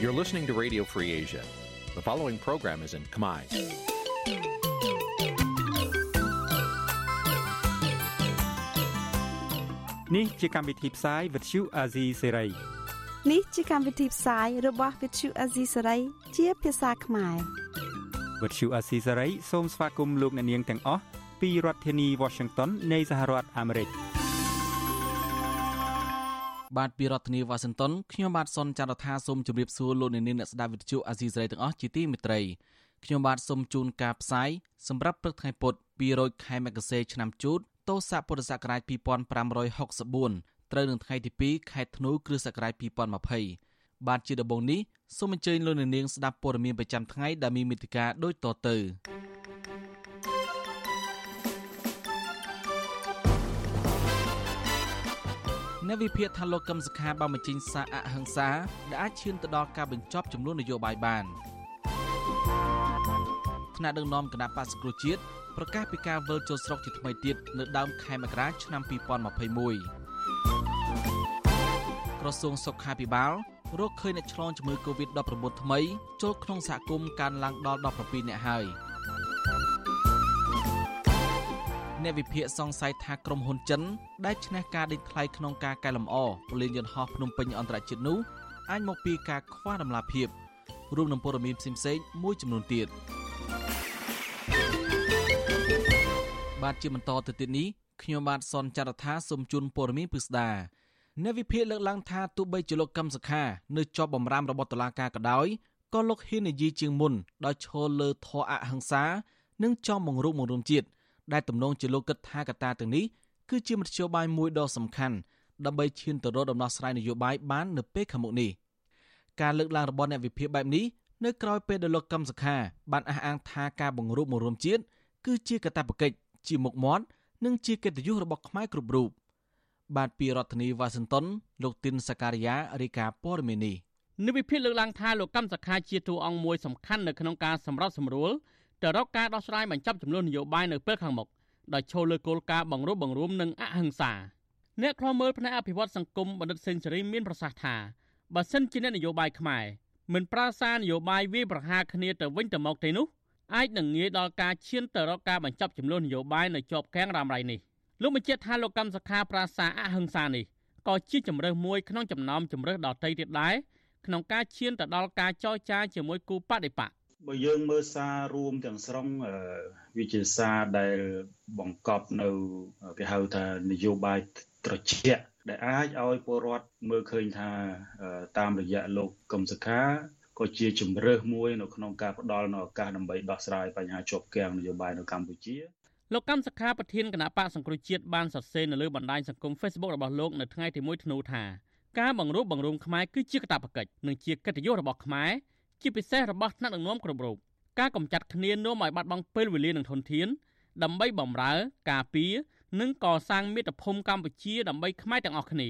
You're listening to Radio Free Asia. The following program is in Khmer. Nǐ chi càm bi tiệp xáy vệt chiu a zì sê ray នេះជាកម្មវិធីផ្សាយរបស់ Vithu Azisaray ជាភាសាខ្មែរ វត្តឈូអាស៊ីសេរីសូមស្វាគមន៍លោកអ្នកនាងទាំងអស់ពីរដ្ឋធានី Washington នៃសហរដ្ឋអាមេរិក បាទពីរដ្ឋធានីវ៉ាស៊ីនតោនខ្ញុំបាទសុនចន្ទថាសូមជម្រាបសួរលោកអ្នកនាងអ្នកស្ដាប់វិទ្យុអាស៊ីសេរីទាំងអស់ជាទីមេត្រីខ្ញុំបាទសូមជូនការផ្សាយសម្រាប់ព្រឹកថ្ងៃពុធ200ខែមករាឆ្នាំជូតតោស័កពុរសករាជ2564ត្រូវនឹងថ្ងៃទី2ខែធ្នូគ្រិស្តសករាជ2020បាទជាដំបូងនេះសូមអញ្ជើញលោកអ្នកនាងស្ដាប់ព័ត៌មានប្រចាំថ្ងៃដែលមានមេតិការដូចតទៅ អ្នកវិភាគថាលោកកឹមសុខាបានបញ្ចេញសារអហិង្សាដែលអាចឈានទៅដល់ការបញ្ចប់ចំនួននយោបាយបានថ្នាក់ដឹកនាំគណៈបក្សសង្គ្រោះជាតិប្រកាសពីការវិលចូលស្រុកជាថ្មីទៀតនៅដើមខែមករាឆ្នាំ2021ក្រសួងសុខាភិបាលរកឃើញអ្នកឆ្លងជំងឺ Covid-19 ថ្មីចូលក្នុងសហគមន៍កើនឡើងដល់17អ្នកហើយ អ្នកវិភាគសង្ស័យថាក្រុមហ៊ុនចិនដែលឈ្នះការដេញថ្លៃក្នុងការកែលម្អពលានយន្តហោះភ្នំពេញអន្តរជាតិនោះអាចមកពីការខ្វះដំណាភាពរួមនឹងព័ត៌មានផ្សេងៗមួយចំនួនទៀតបាទជាបន្តទៅទៀតនេះខ្ញុំបាទសនចាររថាសូមជូនព័ត៌មានពិស្ដាអ្នកវិភាគលើកឡើងថាទោះបីជាលោកកឹមសុខានៅជាប់បំរាមរបស់តុលាការក៏ដោយក៏លោកហ៊ាននិយាយជាងមុនដោយឈលលើធរអហិង្សា និងចំបង្រួបបង្រួមជាតិ ដែលទំនងជាលោកគិតថាកត្តាទាំងនេះគឺជាមធ្យោបាយមួយដ៏សំខាន់ដើម្បីឈានទៅរកដំណោះស្រាយនយោបាយបាននៅពេលខាងមុខនេះការលើកឡើងរបស់អ្នកវិភាគបែបនេះនៅក្រៅពេលដែលលោកកឹមសុខាបានអះអាងថាការបង្រួបបង្រួមជាតិគឺជាកាតព្វកិច្ចជាមុខមាត់និងជាកិត្តិយសរបស់ខ្មែរគ្រប់រូបបាទពីរដ្ឋធានីវ៉ាស៊ីនតោនលោកទីនសការីយ៉ារាយការណ៍ព័ត៌មាននេះនិវិភាគលើកឡើងថាលោកកម្មសខាជាតួអង្គមួយសំខាន់នៅក្នុងការសម្របសម្រួល ទៅរកការដោះស្រាយបញ្ចប់ចំនួននយោបាយនៅពេលខាងមុខដោយចូលលើគោលការណ៍បង្រួបបង្រួមនិងអហិង្សាអ្នកខ្លោមើលផ្នែកអភិវឌ្ឍសង្គមបណ្ឌិតសេនស៊ូរីមានប្រសាសន៍ថាបើសិនជាអ្នកនយោបាយខ្មែរមិនប្រើសារនយោបាយវាយប្រហារគ្នាទៅវិញទៅមកទេនោះអាចនឹងងាយដល់ការឈានទៅរកការបញ្ចប់ចំនួននយោបាយនៅជាប់កាំងរ៉ាំរ៉ៃនេះលោកបញ្ជាក់ថាលោកកម្មសខាប្រាសាអហិង្សានេះក៏ជាជំរើសមួយក្នុងចំណោមជំរើសដតីទៀតដែរក្នុងការឈានទៅដល់ការចរចាជាមួយគូបដិបក បើយើងមើលសាររួមទាំងស្រុងវាជាសារដែលបង្កប់នៅគេហៅថានយោបាយត្រជាក់ដែលអាចឲ្យពលរដ្ឋមើលឃើញថាតាមរយៈលោកកឹមសុខាក៏ជាជំរើសមួយនៅក្នុងការផ្ដល់នូវឱកាសដើម្បីដោះស្រាយបញ្ហាជាប់គាំងនយោបាយនៅកម្ពុជាលោកកម្មសខាប្រធានគណៈបកសង្គ្រោះជាតិបានសរសេរនៅលើបណ្ដាញសង្គម Facebook របស់លោកនៅថ្ងៃទី1ធ្នូថាការបង្រួបបង្រួមខ្មែរគឺជាកាតព្វកិច្ចនិងជាកិត្តិយសរបស់ខ្មែរ ជាពិសេសរបស់ថ្នាក់ដឹកនាំគ្រប់រូបការកម្ចាត់គ្នានាំឲ្យបាត់បង់ពេលវេលានិងធនធាន ដើម្បីបម្រើ ការពារនិងកសាងមាតុភូមិកម្ពុជាដើម្បីខ្មែរទាំងអស់គ្នា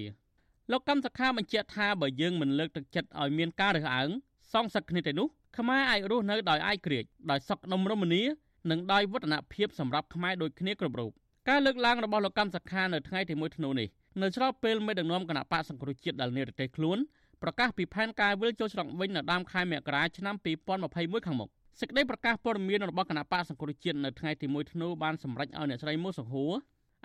លោកកម្មសខាបញ្ជាក់ថាបើយើងមិនលើកទឹកចិត្តឲ្យមានការរើសអើងសងសឹកគ្នាទៅនោះខ្មែរអាចរស់នៅដោយឯករាជ្យដោយសុខដុមរមនានិងដោយវឌ្ឍនភាពសម្រាប់ខ្មែរដូចគ្នាគ្រប់រូបការលើកឡើងរបស់លោកកម្មសខានៅថ្ងៃទី1ធ្នូនេះនៅស្របពេលមេដឹកនាំគណៈបកសង្គ្រោះជាតិដែលនិរទេសខ្លួន ប្រកាសពីផែនការវិលចូលស្រុកវិញនៅដើមខែមករាឆ្នាំ2021ខាងមុខសេចក្តីប្រកាសព័ត៌មានរបស់គណៈបកសង្គ្រោះជាតិនៅថ្ងៃទី1ធ្នូបានសម្រេចឲ្យអ្នកស្រីមូសង្ហួរ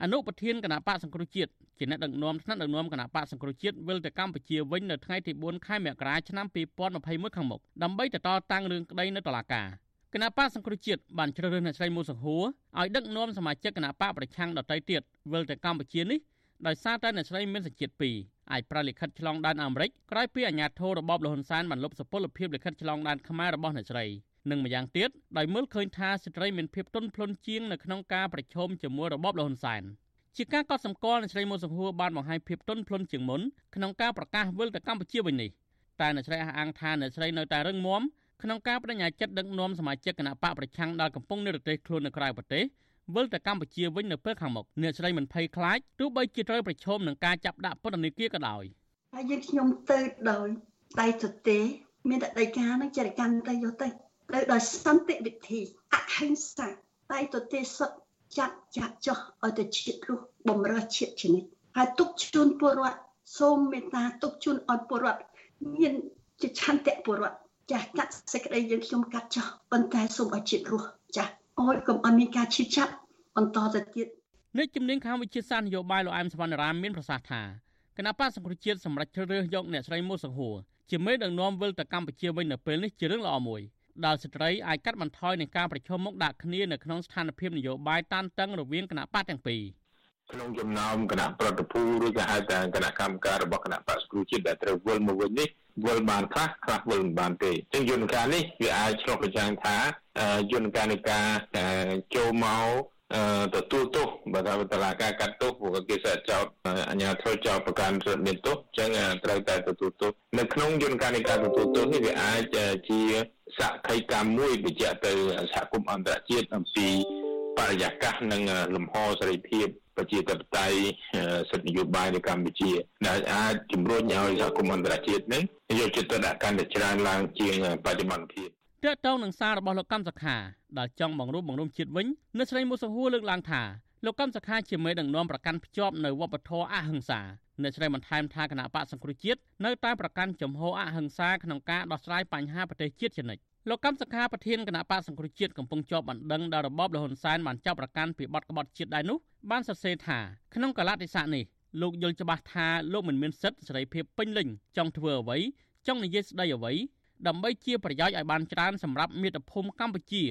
អនុប្រធានគណៈបកសង្គ្រោះជាតិជាអ្នកដឹកនាំថ្នាក់ដឹកនាំគណៈបកសង្គ្រោះជាតិវិលទៅកម្ពុជាវិញនៅថ្ងៃទី4ខែមករាឆ្នាំ2021ខាងមុខដើម្បីទៅតតាំងរឿងក្តីនៅតុលាការគណៈបកសង្គ្រោះជាតិបានជ្រើសរើសអ្នកស្រីមូសង្ហួរឲ្យដឹកនាំសមាជិកគណៈបកប្រឆាំងដទៃទៀតវិលទៅកម្ពុជានេះ ដោយសារតែអ្នកស្រីមានសញ្ជាតិពីរអាចប្រលិខិតឆ្លងដែនអាមេរិកក្រោយពីអាញាធររបបលហ៊ុនសែនបានលុបសុពលភាពលិខិតឆ្លងដែនខ្មែររបស់អ្នកស្រីនិងម្យ៉ាងទៀតដោយមើលឃើញថាស្ត្រីមានភាពទន់ភ្លន់ជាងនៅក្នុងការប្រឈមជាមួយរបបលហ៊ុនសែនជាការកត់សម្គាល់អ្នកស្រីមុនសង្ហួរបានបង្ហាញភាពទន់ភ្លន់ជាងមុនក្នុងការប្រកាសវិលទៅកម្ពុជាវិញនេះតែអ្នកស្រីអះអាងថាអ្នកស្រីនៅតែរឹងមាំក្នុងការបដិញ្ញាចិត្តដឹកនាំសមាជិកគណៈបកប្រឆាំងដែលកំពុងនិរទេសខ្លួននៅក្រៅប្រទេស វិលទៅកម្ពុជាវិញនៅពេលខាងមុខអ្នកស្រីមិនភ័យខ្លាចទោះបីជាត្រូវប្រឈមនឹងការចាប់ដាក់ពន្ធនាគារក៏ដោយហើយយើងខ្ញុំទៅដោយដៃទទេ មានតែដីកានឹងចរិកម្មទៅយកទៅទៅដោយសន្តិវិធីអហិង្សាដៃទទេសឹកចាត់ចាក់ចោះឲ្យទៅជាតិរស់បំរើជាតិជានិច្ចហើយទុកជូនពលរដ្ឋសូមមេត្តាទុកជូនឲ្យពលរដ្ឋមានជាឆន្ទៈពលរដ្ឋចាស់កាត់សេចក្តីយើងខ្ញុំកាត់ចោះប៉ុន្តែសូមឲ្យជាតិរស់ចាស់ អោយកុំឲ្យមានការឈឺចាប់បន្តទៅទៀតនេះជំនាញខាងវិជាសាស្ត្រនយោបាយលោកអែមសវណ្ណរាមមានប្រសាសន៍ថាគណៈបកសង្គ្រោះជាតិសម្រាប់ជ្រើសរើសយកអ្នកស្រីមូសង្ហួរជាមេដឹកនាំវិលទៅកម្ពុជាវិញនៅពេលនេះជារឿងល្អមួយដែលស្ត្រីអាចកាត់បន្ថយនឹងការប្រឈមមុខដាក់គ្នានៅក្នុងស្ថានភាពនយោបាយតានតឹងរវាងគណៈបកទាំងពីរ ក្នុងចំណោមគណៈប្រតិភូឬក៏ហៅថាគណៈកម្មការរបស់គណៈបក្សគ្រូជាតិដែលត្រូវវិលមកវិញនេះវិលបានខ្លះខ្លះវិលមិនបានទេអញ្ចឹងយន្តការនេះវាអាចឆ្លុះបញ្ចាំងថាយន្តការនៃការចូលមកទទួលទោសបើថាតឡាការកាត់ទោសពួកគេ sẽ ចោតអញ្ញាធិចោតប្រកាន់រដ្ឋមានទោសអញ្ចឹងត្រូវតែទទួលទោសនៅក្នុងយន្តការនៃការទទួលទោសនេះវាអាចជាសក្ខីកម្មមួយបញ្ជាក់ទៅសហគមន៍អន្តរជាតិអំពី បរិយាកាសនិងលំហសេរីភាពប្រជាធិបតេយ្យសិទ្ធិនយោបាយនៅកម្ពុជាដែលអាចជំរុញឲ្យសហគមន៍អន្តរជាតិនឹងយកចិត្តទុកដាក់កាន់តែច្រើនឡើងជាងបច្ចុប្បន្នភាពតើតើនឹងសាររបស់លោកកម្មសខាដែលចង់បង្រួបបង្រួមជាតិវិញនៅស្រីមុសហួរលើកឡើងថាលោកកម្មសខាជាមេដឹកនាំប្រកាន់ភ្ជាប់នៅវប្បធម៌អហិង្សាអ្នកស្រីបន្ថែមថាគណៈបកសង្គ្រោះជាតិនៅតែប្រកាន់ជំហរអហិង្សាក្នុងការដោះស្រាយបញ្ហាប្រទេសជាតិជានិច្ច លោកកម្មសខាប្រធានគណៈបកសង្គ្រោះជាតិកំពុងជាប់បណ្ដឹងដល់របបលហ៊ុនសែនបានចាប់ប្រកាន់ពីបទក្បត់ជាតិដែរនោះបានសរសេរថាក្នុងកលតិស័កនេះលោកយល់ច្បាស់ថាលោកមិនមានសិទ្ធិសេរីភាពពេញលេញចង់ធ្វើអ្វីចង់និយាយស្ដីអ្វីដើម្បីជាប្រយោជន៍ឲ្យបានច្រើនសម្រាប់មាតុភូមិកម្ពុជា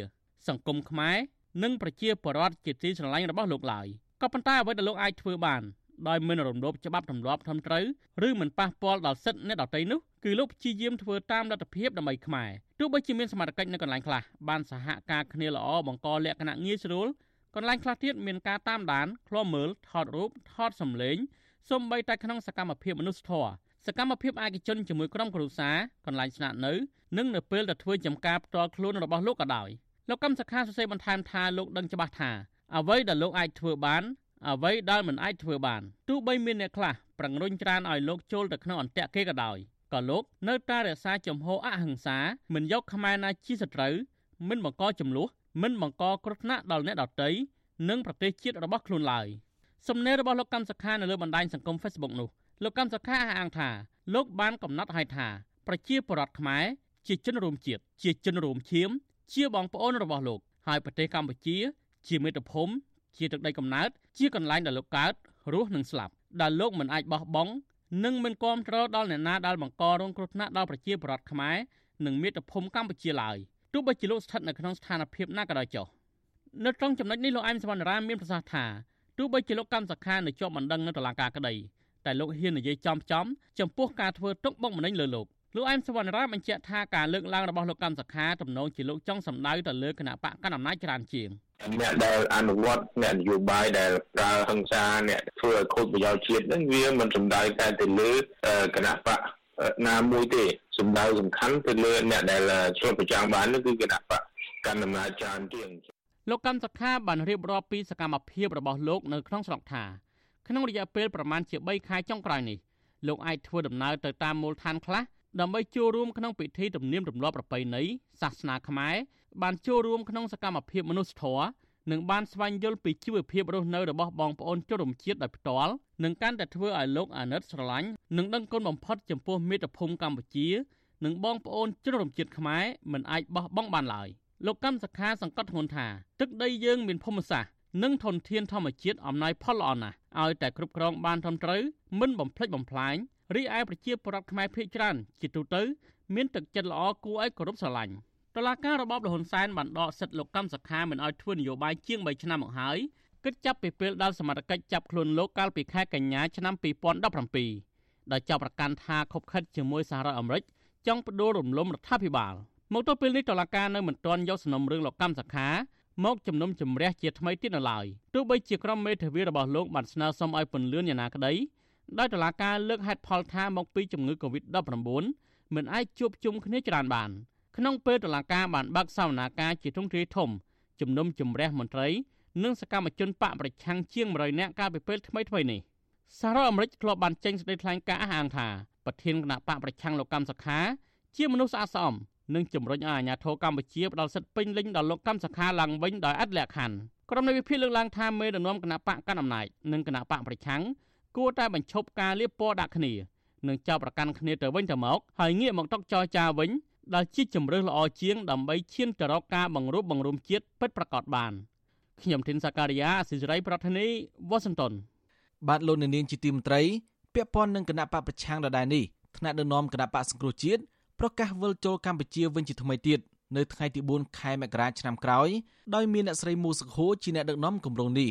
សង្គមខ្មែរនិងប្រជាពលរដ្ឋជាទីស្រឡាញ់របស់លោកឡើយក៏ប៉ុន្តែអ្វីដែលលោកអាចធ្វើបាន ដោយមិនរំលោភច្បាប់ទម្លាប់ត្រឹមត្រូវឬមិនប៉ះពាល់ដល់សិទ្ធិអ្នកដទៃនោះគឺលោកព្យាយាមធ្វើតាមលទ្ធភាពដើម្បីខ្មែរទោះបីជាមានសមត្ថកិច្ចនៅកន្លែងខ្លះបានសហការគ្នាល្អបង្កលក្ខណៈងាយស្រួលកន្លែងខ្លះទៀតមានការតាមដានឃ្លាំមើលថតរូបថតសម្លេងសូម្បីតែក្នុងសកម្មភាពមនុស្សធម៌សកម្មភាពឯកជនជាមួយក្រុមគ្រួសារកន្លែងស្នាក់នៅនិងនៅពេលដែលធ្វើចំការផ្ទាល់ខ្លួនរបស់លោកក៏ដោយលោកកម្មសខាសរសេរបន្ថែមថាលោកដឹងច្បាស់ថាអ្វីដែលលោកអាចធ្វើបាន អ្វីដែលមិនអាចធ្វើបានទោះបីមានអ្នកខ្លះប្រឹងរុញច្រានឲ្យលោកចូលទៅក្នុងអន្ទាក់គេក៏ដោយក៏លោកនៅតែរក្សាជំហរអហិង្សាមិនយកខ្មែរណាជាសត្រូវមិនបង្កចំនួនមិនបង្កគ្រោះថ្នាក់ដល់អ្នកដទៃនិងប្រទេសជាតិរបស់ខ្លួនឡើយសំណេររបស់លោកកម្មសខានៅលើបណ្ដាញសង្គម Facebook នោះលោកកម្មសខាអះអាងថាលោកបានកំណត់ឲ្យថាប្រជាពលរដ្ឋខ្មែរជាជនរួមជាតិជាជនរួមឈាម ជាបងប្អូនរបស់លោកហើយប្រទេសកម្ពុជា ជាមាតុភូមិជាទឹកដីកំណើត ជាកន្លែងដែលលោកកើតរស់និងស្លាប់ដែលលោកមិនអាចបោះបង់និងមិនគាំទ្រដល់អ្នកណាដែលបង្ករងគ្រោះថ្នាក់ដល់ប្រជាពលរដ្ឋខ្មែរនិងមាតុភូមិកម្ពុជាឡើយទោះបីជាលោកស្ថិតនៅក្នុងស្ថានភាពណាក៏ដោយចុះនៅត្រង់ចំណុចនេះលោកអែមសវណ្ណរាមមានប្រសាសន៍ថាទោះបីជាលោកកម្មសខានៅជាប់បណ្ដឹងនៅតុលាការក្តីតែលោកហ៊ាននិយាយចំចំចំពោះការធ្វើទុកបុកម្នេញលើលោក លោកអែមសវណ្ណរាបញ្ជាក់ថាការលើកឡើងរបស់លោកកម្មសខាទំនងជាលោកចង់សម្ដៅទៅលើគណៈបកកណ្ដាលអំណាចច្រើនជាងអ្នកដែលអនុវត្តអ្នកនយោបាយដែលប្រើហិង្សាអ្នកធ្វើឲ្យខូចប្រយោជន៍ជាតិហ្នឹងវាមិនសំដៅតែទៅលើគណៈបកណាមួយទេសំដៅសំខាន់ទៅលើអ្នកដែលឆ្លុះប្រចាំបាននោះគឺគណៈបកកណ្ដាលអំណាចច្រើនជាងលោកកម្មសខាបានរៀបរាប់ពីសកម្មភាពរបស់លោកនៅក្នុងស្រុកថាក្នុងរយៈពេលប្រមាណជា3ខែចុងក្រោយនេះលោកអាចធ្វើដំណើរទៅតាមមូលដ្ឋានខ្លះ ដើម្បីចូលរួមក្នុងពិធីទំនៀមទម្លាប់ប្រពៃណីសាសនាខ្មែរបានចូលរួមក្នុងសកម្មភាពមនុស្សធម៌និងបានស្វែងយល់ពីជីវភាពរស់នៅរបស់បងប្អូនជនរួមជាតិដោយផ្ទាល់និងកាន់តែធ្វើឲ្យលោកអាណិតស្រឡាញ់និងដឹងគុណបំផុតចំពោះមាតុភូមិកម្ពុជា និងបងប្អូនជនរួមជាតិខ្មែរមិនអាចបោះបង់បានឡើយលោកកម្មសខាសង្កត់ធ្ងន់ថាទឹកដីយើងមានភូមិសាស្ត្រនិងធនធានធម្មជាតិអំណោយផលល្អណាស់ឲ្យតែគ្រប់គ្រងបានត្រឹមត្រូវមិនបំផ្លិចបំផ្លាញ រីឯប្រជាពលរដ្ឋខ្មែរភ័យច្រើនជាទូទៅ មានទឹកចិត្តល្អគួរឲ្យគោរពស្រឡាញ់តឡាការរបបលហ៊ុនសែនបានដកសិទ្ធិលោកកម្មសខាមិនឲ្យធ្វើនយោបាយជាង3ឆ្នាំមកហើយគិតចាប់ពីពេលដល់សមត្ថកិច្ចចាប់ខ្លួនលោកកាលពីខែកញ្ញាឆ្នាំ2017ដោយចាប់ប្រកាន់ថាខົບខិតជាមួយសហរដ្ឋអាមេរិកចង់បដូររំលំរដ្ឋាភិបាលមកទល់ពេលនេះតឡាការនៅមិនទាន់យកសំណុំរឿងលោកកម្មសខាមកជំនុំជម្រះជាថ្មីទៀតនៅឡើយទោះបីជាក្រុមមេធាវីរបស់លោកបានស្នើសុំឲ្យពន្លឿនយ៉ាងណាក្តី ដោយតុលាការលើកហេតុផលថាមកពីជំងឺ Covid-19 មិនអាចជួបជុំគ្នាច្រើនបានក្នុងពេលតុលាការបានបើកសវនាការជាទ្រង់ទ្រាយធំជំនុំជម្រះមន្ត្រីនិងសកម្មជនបកប្រឆាំងជាង100នាក់កាលពីពេលថ្មីៗនេះសហរដ្ឋអាមេរិកធ្លាប់បានចេញសេចក្តីថ្លែងការណ៍អះអាងថាប្រធានគណៈបកប្រឆាំងលោកកម្មសខាជាមនុស្សស្អាតស្អំនិងជំរុញឲ្យអាជ្ញាធរកម្ពុជាផ្ដល់សិទ្ធិពេញលេញដល់លោកកម្មសខាឡើងវិញដោយអត់លក្ខខណ្ឌក្រុមនៃវិភាគលើកឡើងថាមេដឹកនាំគណៈបកកណ្ដាលអំណាចនិងគណៈបកប្រឆាំង គួរតែបញ្ឈប់ការលៀបពណ៌ដាក់គ្នានឹងចោទប្រកាន់គ្នាទៅវិញទៅមកហើយងាកមកតុកចរចាវិញដែលជាជំរើសល្អជាងដើម្បីឈានទៅរកការបង្រួបបង្រួមជាតិពិតប្រាកដបានខ្ញុំធីនសាការីយ៉ាអសិរ័យប្រធានីវ៉ាស៊ីនតោនបាទលោកនាងជាទីមន្ត្រីពាក់ព័ន្ធនឹងគណៈបកប្រឆាំងដដែលនេះថ្នាក់ដឹកនាំគណៈបកសង្គ្រោះជាតិប្រកាសវិលចូលកម្ពុជាវិញជាថ្មីទៀតនៅថ្ងៃទី4ខែមករាឆ្នាំក្រោយដោយមានអ្នកស្រីមូសុខូជាអ្នកដឹកនាំគម្រោងនេះ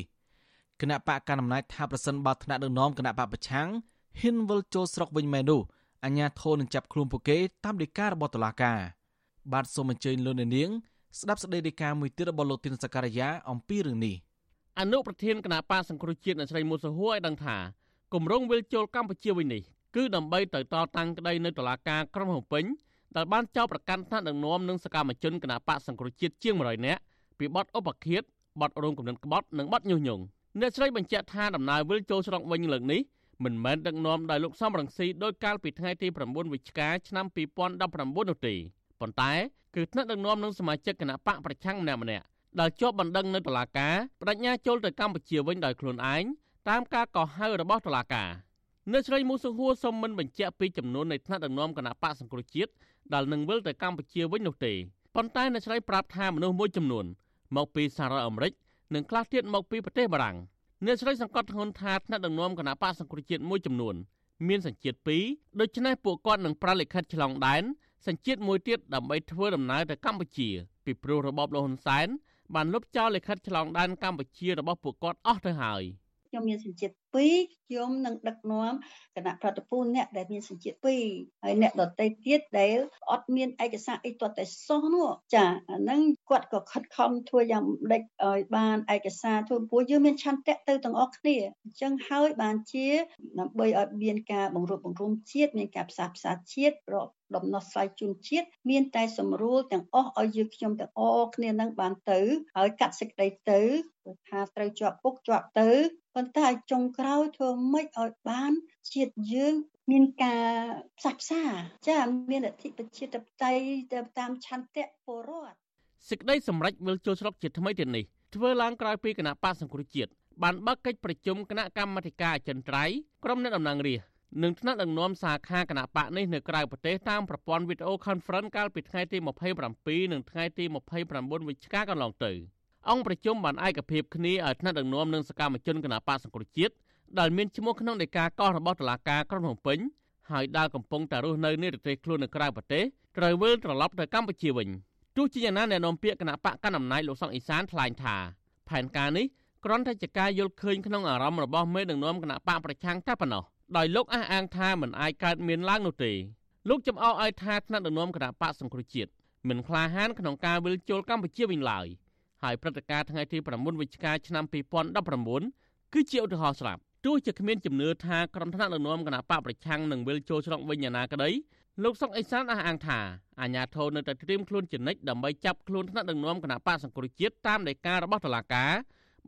គណៈបកកណ្ដាលអំណាចថាប្រសិនបើថ្នាក់ដឹកនាំគណៈបកប្រឆាំងហ៊ានវិលចូលស្រុកវិញមែននោះអាញាធននឹងចាប់ខ្លួនពួកគេតាមដីការបស់តុលាការបាទសូមអញ្ជើញលោកនាងស្ដាប់សេចក្តីដីកាមួយទៀតរបស់លោកទីនសកលយាអំពីរឿងនេះអនុប្រធានគណៈបកសង្គ្រោះជាតិអ្នកស្រីមូសហួរឲ្យដឹងថាគម្រោងវិលចូលកម្ពុជាវិញនេះគឺដើម្បីទៅតតាំងក្តីនៅតុលាការក្រុងភ្នំពេញដែលបានចោទប្រកាន់ថ្នាក់ដឹកនាំនិងសកម្មជនគណៈបកសង្គ្រោះជាតិជាង100នាក់ពីបទឧបឃាតបទរោងគំនិតក្បត់និងបទញុះញង់ អ្នកស្រីបញ្ជាក់ថាដំណើរវិលចូលស្រុកវិញលើកនេះមិនមែនដឹកនាំដោយលោកសំរងស៊ីដោយកាលពីថ្ងៃទី9វិច្ឆិកាឆ្នាំ2019នោះទេប៉ុន្តែគឺថ្នាក់ដឹកនាំនិងសមាជិកគណៈបកប្រឆាំងម្នាក់ម្នាក់ដែលជាប់បណ្ដឹងនៅតុលាការបដិញ្ញាចូលទៅកម្ពុជាវិញដោយខ្លួនឯងតាមការកោះហៅរបស់តុលាការអ្នកស្រីមូសុហួរសុំមិនបញ្ជាក់ពីចំនួននៃថ្នាក់ដឹកនាំគណៈបកសង្គ្រោះជាតិដែលនឹងវិលទៅកម្ពុជាវិញនោះទេប៉ុន្តែអ្នកស្រីប្រាប់ថាមនុស្សមួយចំនួនមកពីសហរដ្ឋអាមេរិក និងខ្លះទៀតមកពីប្រទេសបារាំងអ្នកស្រីសង្កត់ធ្ងន់ថាថ្នាក់ដឹកនាំគណៈបកសង្គ្រោះជាតិមួយចំនួនមានសញ្ជាតិពីរដូច្នេះពួកគាត់នឹងប្រលិខិតឆ្លងដែនសញ្ជាតិមួយទៀតដើម្បីធ្វើដំណើរទៅកម្ពុជាពីព្រោះរបបលហ៊ុនសែនបានលុបចោលលិខិតឆ្លងដែនកម្ពុជារបស់ពួកគាត់អស់ទៅហើយខ្ញុំមានសញ្ជាតិ 2ខ្ញុំនឹងដឹកនាំគណៈប្រតិភូអ្នកដែលមានសញ្ជាតិ2ហើយអ្នកដតីទៀតដែលអត់មានឯកសារអីទាត់តែសោះនោះចាអាហ្នឹងគាត់ក៏ខិតខំធ្វើយ៉ាងដេចឲ្យបានឯកសារធ្វើពួកយើងមានឆន្ទៈទៅទាំងអស់គ្នាអញ្ចឹងហើយបានជាដើម្បីឲ្យមានការបង្រួបបង្រួមជាតិមានការផ្សះផ្សាជាតិរកដំណោះស្រាយជូនជាតិមានតែសម្រួលទាំងអស់ឲ្យយើងខ្ញុំទាំងអស់គ្នានឹងបានទៅហើយកាត់សេចក្តីទៅថាត្រូវជាប់គុកជាប់ទៅប៉ុន្តែចុងក្រោយធ្វើម៉េចឲ្យបានជាតិយើងមានការផ្សះផ្សាចាមានអធិបតេយ្យទៅតាមឆន្ទៈពលរដ្ឋសេចក្តីសម្រេចវិលចូលស្រុកជាថ្មីទៀតនេះធ្វើឡើងក្រោយពីគណៈបកសង្គ្រោះជាតិបានបើកកិច្ចប្រជុំគណៈកម្មាធិការអចិន្ត្រៃយ៍ក្រុមអ្នកតំណាងរាស្ត្រនិងថ្នាក់ដឹកនាំសាខាគណៈបកនេះនៅក្រៅប្រទេសតាមប្រព័ន្ធវីដេអូ conference កាលពីថ្ងៃទី27និងថ្ងៃទី29វិច្ឆិកាកន្លងទៅអង្គប្រជុំបានឯកភាពគ្នាឲ្យថ្នាក់ដឹកនាំនិងសកម្មជនគណៈបកសង្គ្រោះជាតិ ដែលមានឈ្មោះក្នុងដីកាកោះរបស់តុលាការក្រុងភ្នំពេញហើយដែលកំពុងតែរស់នៅនៅប្រទេសខ្លួននៅក្រៅប្រទេសត្រូវវិលត្រឡប់ទៅកម្ពុជាវិញទោះជាយ៉ាងណាអ្នកនាំពាក្យគណៈបកកណ្ដាលអំណាចលោកសុកអេសានថ្លែងថាផែនការនេះគ្រាន់តែជាការយល់ឃើញក្នុងអារម្មណ៍របស់មេដឹកនាំគណៈបកប្រឆាំងតែប៉ុណ្ណោះដោយលោកអះអាងថាមិនអាចកើតមានឡើងនោះទេលោកចំអកឲ្យថាថ្នាក់ដឹកនាំគណៈបកសង្គ្រោះជាតិមិនក្លាហានក្នុងការវិលជុលកម្ពុជាវិញឡើយហើយព្រឹត្តិការណ៍ថ្ងៃទី9វិច្ឆិកាឆ្នាំ2019គឺជាឧទាហរណ៍ស្រាប់ ទោះជាគ្មានជំនឿថាក្រុមថ្នាក់ដឹកនាំគណៈបកប្រឆាំងនឹងវិលចូលស្រុកវិញយ៉ាងណាក្តីលោកសុកអេសានអះអាងថាអាញាធរនៅតែត្រៀមខ្លួនជានិច្ចដើម្បីចាប់ខ្លួនថ្នាក់ដឹកនាំគណៈបកសង្គ្រោះជាតិតាមដីការបស់តុលាការ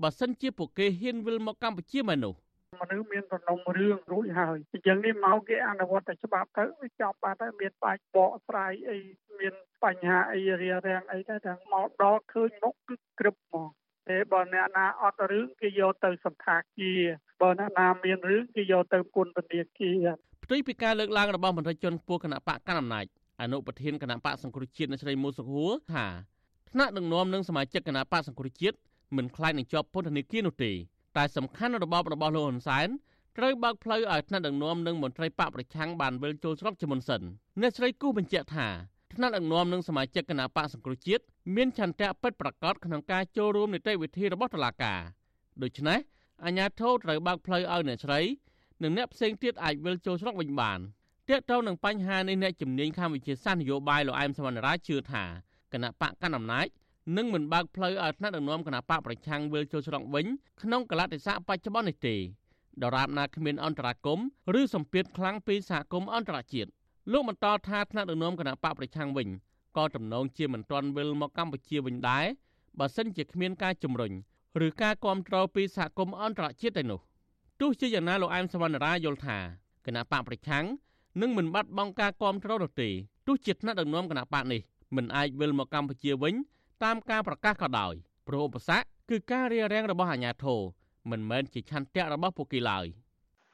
បើសិនជាពួកគេហ៊ានវិលមកកម្ពុជាមែននោះមនុស្សមានសំណុំរឿងរួចហើយអញ្ចឹងនេះមកគេអនុវត្តតែច្បាប់ទៅវាចប់បាត់ហើយមានបាច់បកស្រាយអីមានបញ្ហាអីរារាំងអីតែតែមកដល់ឃើញមុខគឺក្រឹបមក តែបើអ្នកណាអត់រឿងគេយកទៅសន្តាគារបើអ្នកណាមានរឿងគេយកទៅគុណពនាគារផ្ទុយពីការលើកឡើងរបស់មន្ត្រីជាន់ខ្ពស់គណៈបកកណ្ដាលអំណាចអនុប្រធានគណៈបកសង្គ្រោះជាតិនៅស្រីមូសុខួរថាថ្នាក់ដឹកនាំនិងសមាជិកគណៈបកសង្គ្រោះជាតិមិនខ្លាចនឹងជាប់ពន្ធនាគារនោះទេតែសំខាន់របបរបស់លោកហ៊ុនសែនត្រូវបើកផ្លូវឲ្យថ្នាក់ដឹកនាំនិងមន្ត្រីបកប្រឆាំងបានវិលចូលស្រុកជាមុនសិនអ្នកស្រីគូបញ្ជាក់ថា ថ្នាក់ដឹកនាំនិងសមាជិកគណៈបកសង្គ្រោះជាតិមានឆន្ទៈពិតប្រាកដក្នុងការចូលរួមនីតិវិធីរបស់តុលាការដូច្នេះអាជ្ញាធរត្រូវបើកផ្លូវឲ្យអ្នកស្រីនិងអ្នកផ្សេងទៀតអាចវិលចូលស្រុកវិញបានទាក់ទងនឹងបញ្ហានេះអ្នកជំនាញខាងវិទ្យាសាស្ត្រនយោបាយលោកអែមសវណ្ណរាជឿថាគណៈបកកណ្ដាលអំណាចនឹងមិនបើកផ្លូវឲ្យថ្នាក់ដឹកនាំគណៈបកប្រឆាំងវិលចូលស្រុកវិញក្នុងកលតិស័កបច្ចុប្បន្ននេះទេដរាបណាគ្មានអន្តរាគមឬសម្ពាធខ្លាំងពីសហគមន៍អន្តរជាតិ លោកបន្តថាថ្នាក់ដឹកនាំគណៈបកប្រឆាំងវិញក៏ទំនងជាមិនទាន់វិលមកកម្ពុជាវិញដែរបើសិនជាគ្មានការជំរុញឬការគ្រប់គ្រងពីសហគមន៍អន្តរជាតិទេនោះទោះជាយ៉ាងណាលោកអែមសវណ្ណរាយល់ថាគណៈបកប្រឆាំងនឹងមិនបាត់បង់ការគ្រប់គ្រងនោះទេទោះជាថ្នាក់ដឹកនាំគណៈបកនេះមិនអាចវិលមកកម្ពុជាវិញតាមការប្រកាសក៏ដោយព្រោះឧបសគ្គគឺការរារាំងរបស់អាជ្ញាធរមិនមែនជាឆន្ទៈរបស់ពួកគេឡើយ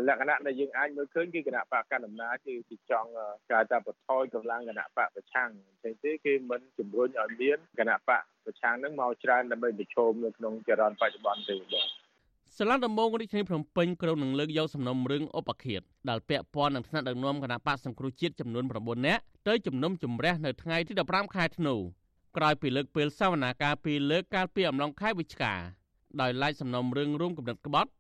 លក្ខណៈដែលយើងអាចមើលឃើញគឺគណៈបកកណ្ដាលអំណាចគឺគេចង់ការថាបន្ថយកម្លាំងគណៈបកប្រឆាំងអញ្ចឹងទេគេមិនជំរុញឲ្យមានគណៈបកប្រឆាំងនឹងមកច្រើនដើម្បីប្រឈមនៅក្នុងចរន្តបច្ចុប្បន្នទេបាទសាលាដំបងរាជធានីភ្នំពេញក្រុងនឹងលើកយកសំណុំរឿងឧបឃាតដែលពាក់ព័ន្ធនឹងថ្នាក់ដឹកនាំគណៈបកសង្គ្រោះជាតិចំនួន9នាក់ទៅជំនុំជម្រះនៅថ្ងៃទី15ខែធ្នូក្រោយពីលើកពេលសវនាការពីលើកកាលពីអំឡុងខែវិច្ឆិកាដោយឡែកសំណុំរឿងរួមកំណត់ក្បត់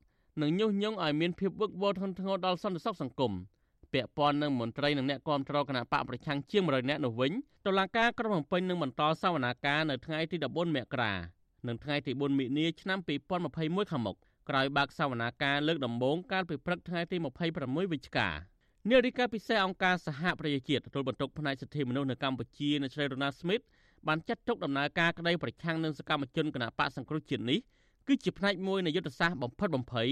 និងញុះញង់ឲ្យមានភាពវឹកវរធ្ងន់ធ្ងរដល់សន្តិសុខសង្គមពាក់ព័ន្ធនឹងមន្ត្រីនិងអ្នកគាំទ្រគណៈបកប្រឆាំងជាង100នាក់នោះវិញតុលាការក្រុងភ្នំពេញនឹងបន្តសវនាការនៅថ្ងៃទី14មករានិងថ្ងៃទី4មិនិនាឆ្នាំ2021ខាងមុខក្រោយបើកសវនាការលើកដំបូងកាលពីព្រឹកថ្ងៃទី26វិច្ឆិកានាយិកាពិសេសអង្គការសហប្រជាជាតិទទួលបន្ទុកផ្នែកសិទ្ធិមនុស្សនៅកម្ពុជានៅជ្រៃរណាស្មីតបានចាត់ទុកដំណើរការក្តីប្រឆាំងនឹងសកម្មជនគណបកសង្គ្រោះជាតិនេះ គឺជាផ្នែកមួយនៃយុទ្ធសាស្ត្របំផិតបំភ័យ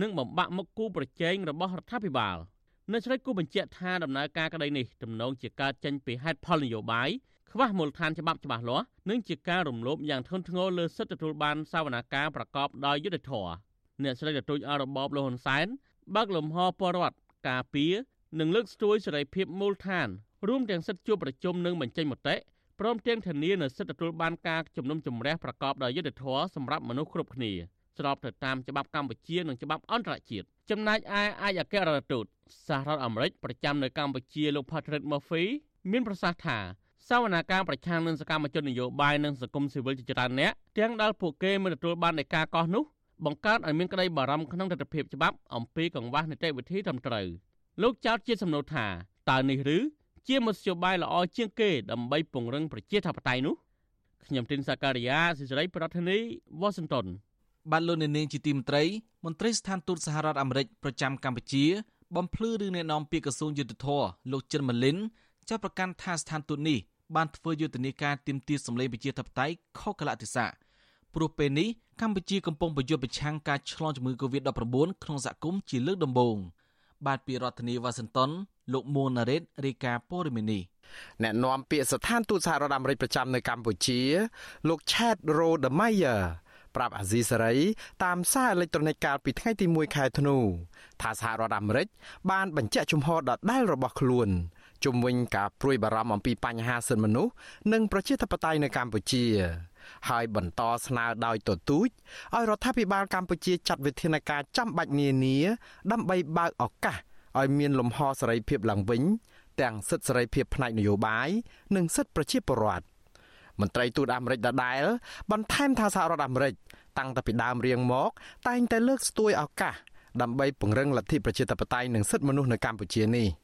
និងបំបាក់មុខគូប្រជែងរបស់រដ្ឋាភិបាលនៅជ្រៃគូបញ្ជាក់ថាដំណើរការក្តីនេះទំនងជាកើតចេញពីហេតុផលនយោបាយខ្វះមូលដ្ឋានច្បាប់ច្បាស់លាស់និងជាការរំលោភយ៉ាងធ្ងន់ធ្ងរលើសិទ្ធិទទួលបានសវនាការប្រកបដោយយុត្តិធម៌អ្នកស្រីទទូចអរបបលហ៊ុនសែនបើកលំហពលរដ្ឋការពារនិងលើកស្ទួយសេរីភាពមូលដ្ឋានរួមទាំងសិទ្ធិជួបប្រជុំនិងបញ្ចេញមតិ ព្រមទាំងធានានូវសិទ្ធិទទួលបានការជំនុំជម្រះប្រកបដោយយុត្តិធម៌សម្រាប់មនុស្សគ្រប់គ្នាស្របទៅតាមច្បាប់កម្ពុជានិងច្បាប់អន្តរជាតិចំណែកឯឯកអគ្គរដ្ឋទូតសហរដ្ឋអាមេរិកប្រចាំនៅកម្ពុជាលោក Patrick Murphy មានប្រសាសន៍ថាសវនាការប្រឆាំងនឹងសកម្មជននយោបាយនិងសង្គមស៊ីវិលជាច្រើនអ្នកទាំងដែលពួកគេមិនទទួលបាននៃការកោះនោះបង្កើតឲ្យមានក្តីបារម្ភក្នុងទស្សនវិជ្ជាច្បាប់អំពីកង្វះនីតិវិធីត្រឹមត្រូវលោកចោទជាសំណួរថាតើនេះឬ ជាមធ្យោបាយល្អជាងគេដើម្បីពង្រឹងប្រជាធិបតេយ្យនោះខ្ញុំទីនសាការីយ៉ាសិរីប្រធានីវ៉ាស៊ីនតោនបានលោកនាងជាទីមន្ត្រីមន្ត្រីស្ថានទូតសហរដ្ឋអាមេរិកប្រចាំកម្ពុជា បំភ្លឺរឿងអ្នកនាំពាក្យក្រសួងយុទ្ធភ័ពលោកចិនម៉ាលីនចាប់ប្រកាន់ថាស្ថានទូតនេះបានធ្វើយុទ្ធនាការទាមទារសម្លេងប្រជាធិបតេយ្យខុសកលៈទេសៈព្រោះពេលនេះកម្ពុជាកំពុងប្រយុទ្ធប្រឆាំងការឆ្លងជំងឺ Covid-19 ក្នុងសហគមន៍ជាលើកដំបូងបាទពីរដ្ឋធានីវ៉ាស៊ីនតោន លោកមួនណារ៉េតរាយការណ៍ព័ត៌មាននេះអ្នកនាំពាក្យស្ថានទូតសហរដ្ឋអាមេរិកប្រចាំនៅកម្ពុជា លោក Chad Rodemeyer ប្រាប់អាស៊ីសេរីតាមសារអេឡិចត្រូនិកកាលពីថ្ងៃទី1ខែធ្នូថាសហរដ្ឋអាមេរិកបានបញ្ជាក់ជំហរដដែលរបស់ខ្លួនជំវិញការព្រួយបារម្ភអំពីបញ្ហាសិទ្ធិមនុស្សនិងប្រជាធិបតេយ្យនៅកម្ពុជា ហើយបន្តស្នើដោយទទូចឲ្យរដ្ឋាភិបាលកម្ពុជាចាត់វិធានការចាំបាច់នានាដើម្បីបើកឱកាស ឲ្យមានលំហសេរីភាពឡើងវិញ ទាំងសិទ្ធិសេរីភាពផ្នែកនយោបាយនិងសិទ្ធិប្រជាពលរដ្ឋមន្ត្រីទូតអាមេរិកដដែលបន្ថែមថាសហរដ្ឋអាមេរិកតាំងពីដើមរៀងមក តែងតែលើកស្ទួយឱកាសដើម្បីពង្រឹងលទ្ធិប្រជាធិបតេយ្យនិងសិទ្ធិមនុស្សនៅកម្ពុជានេះ។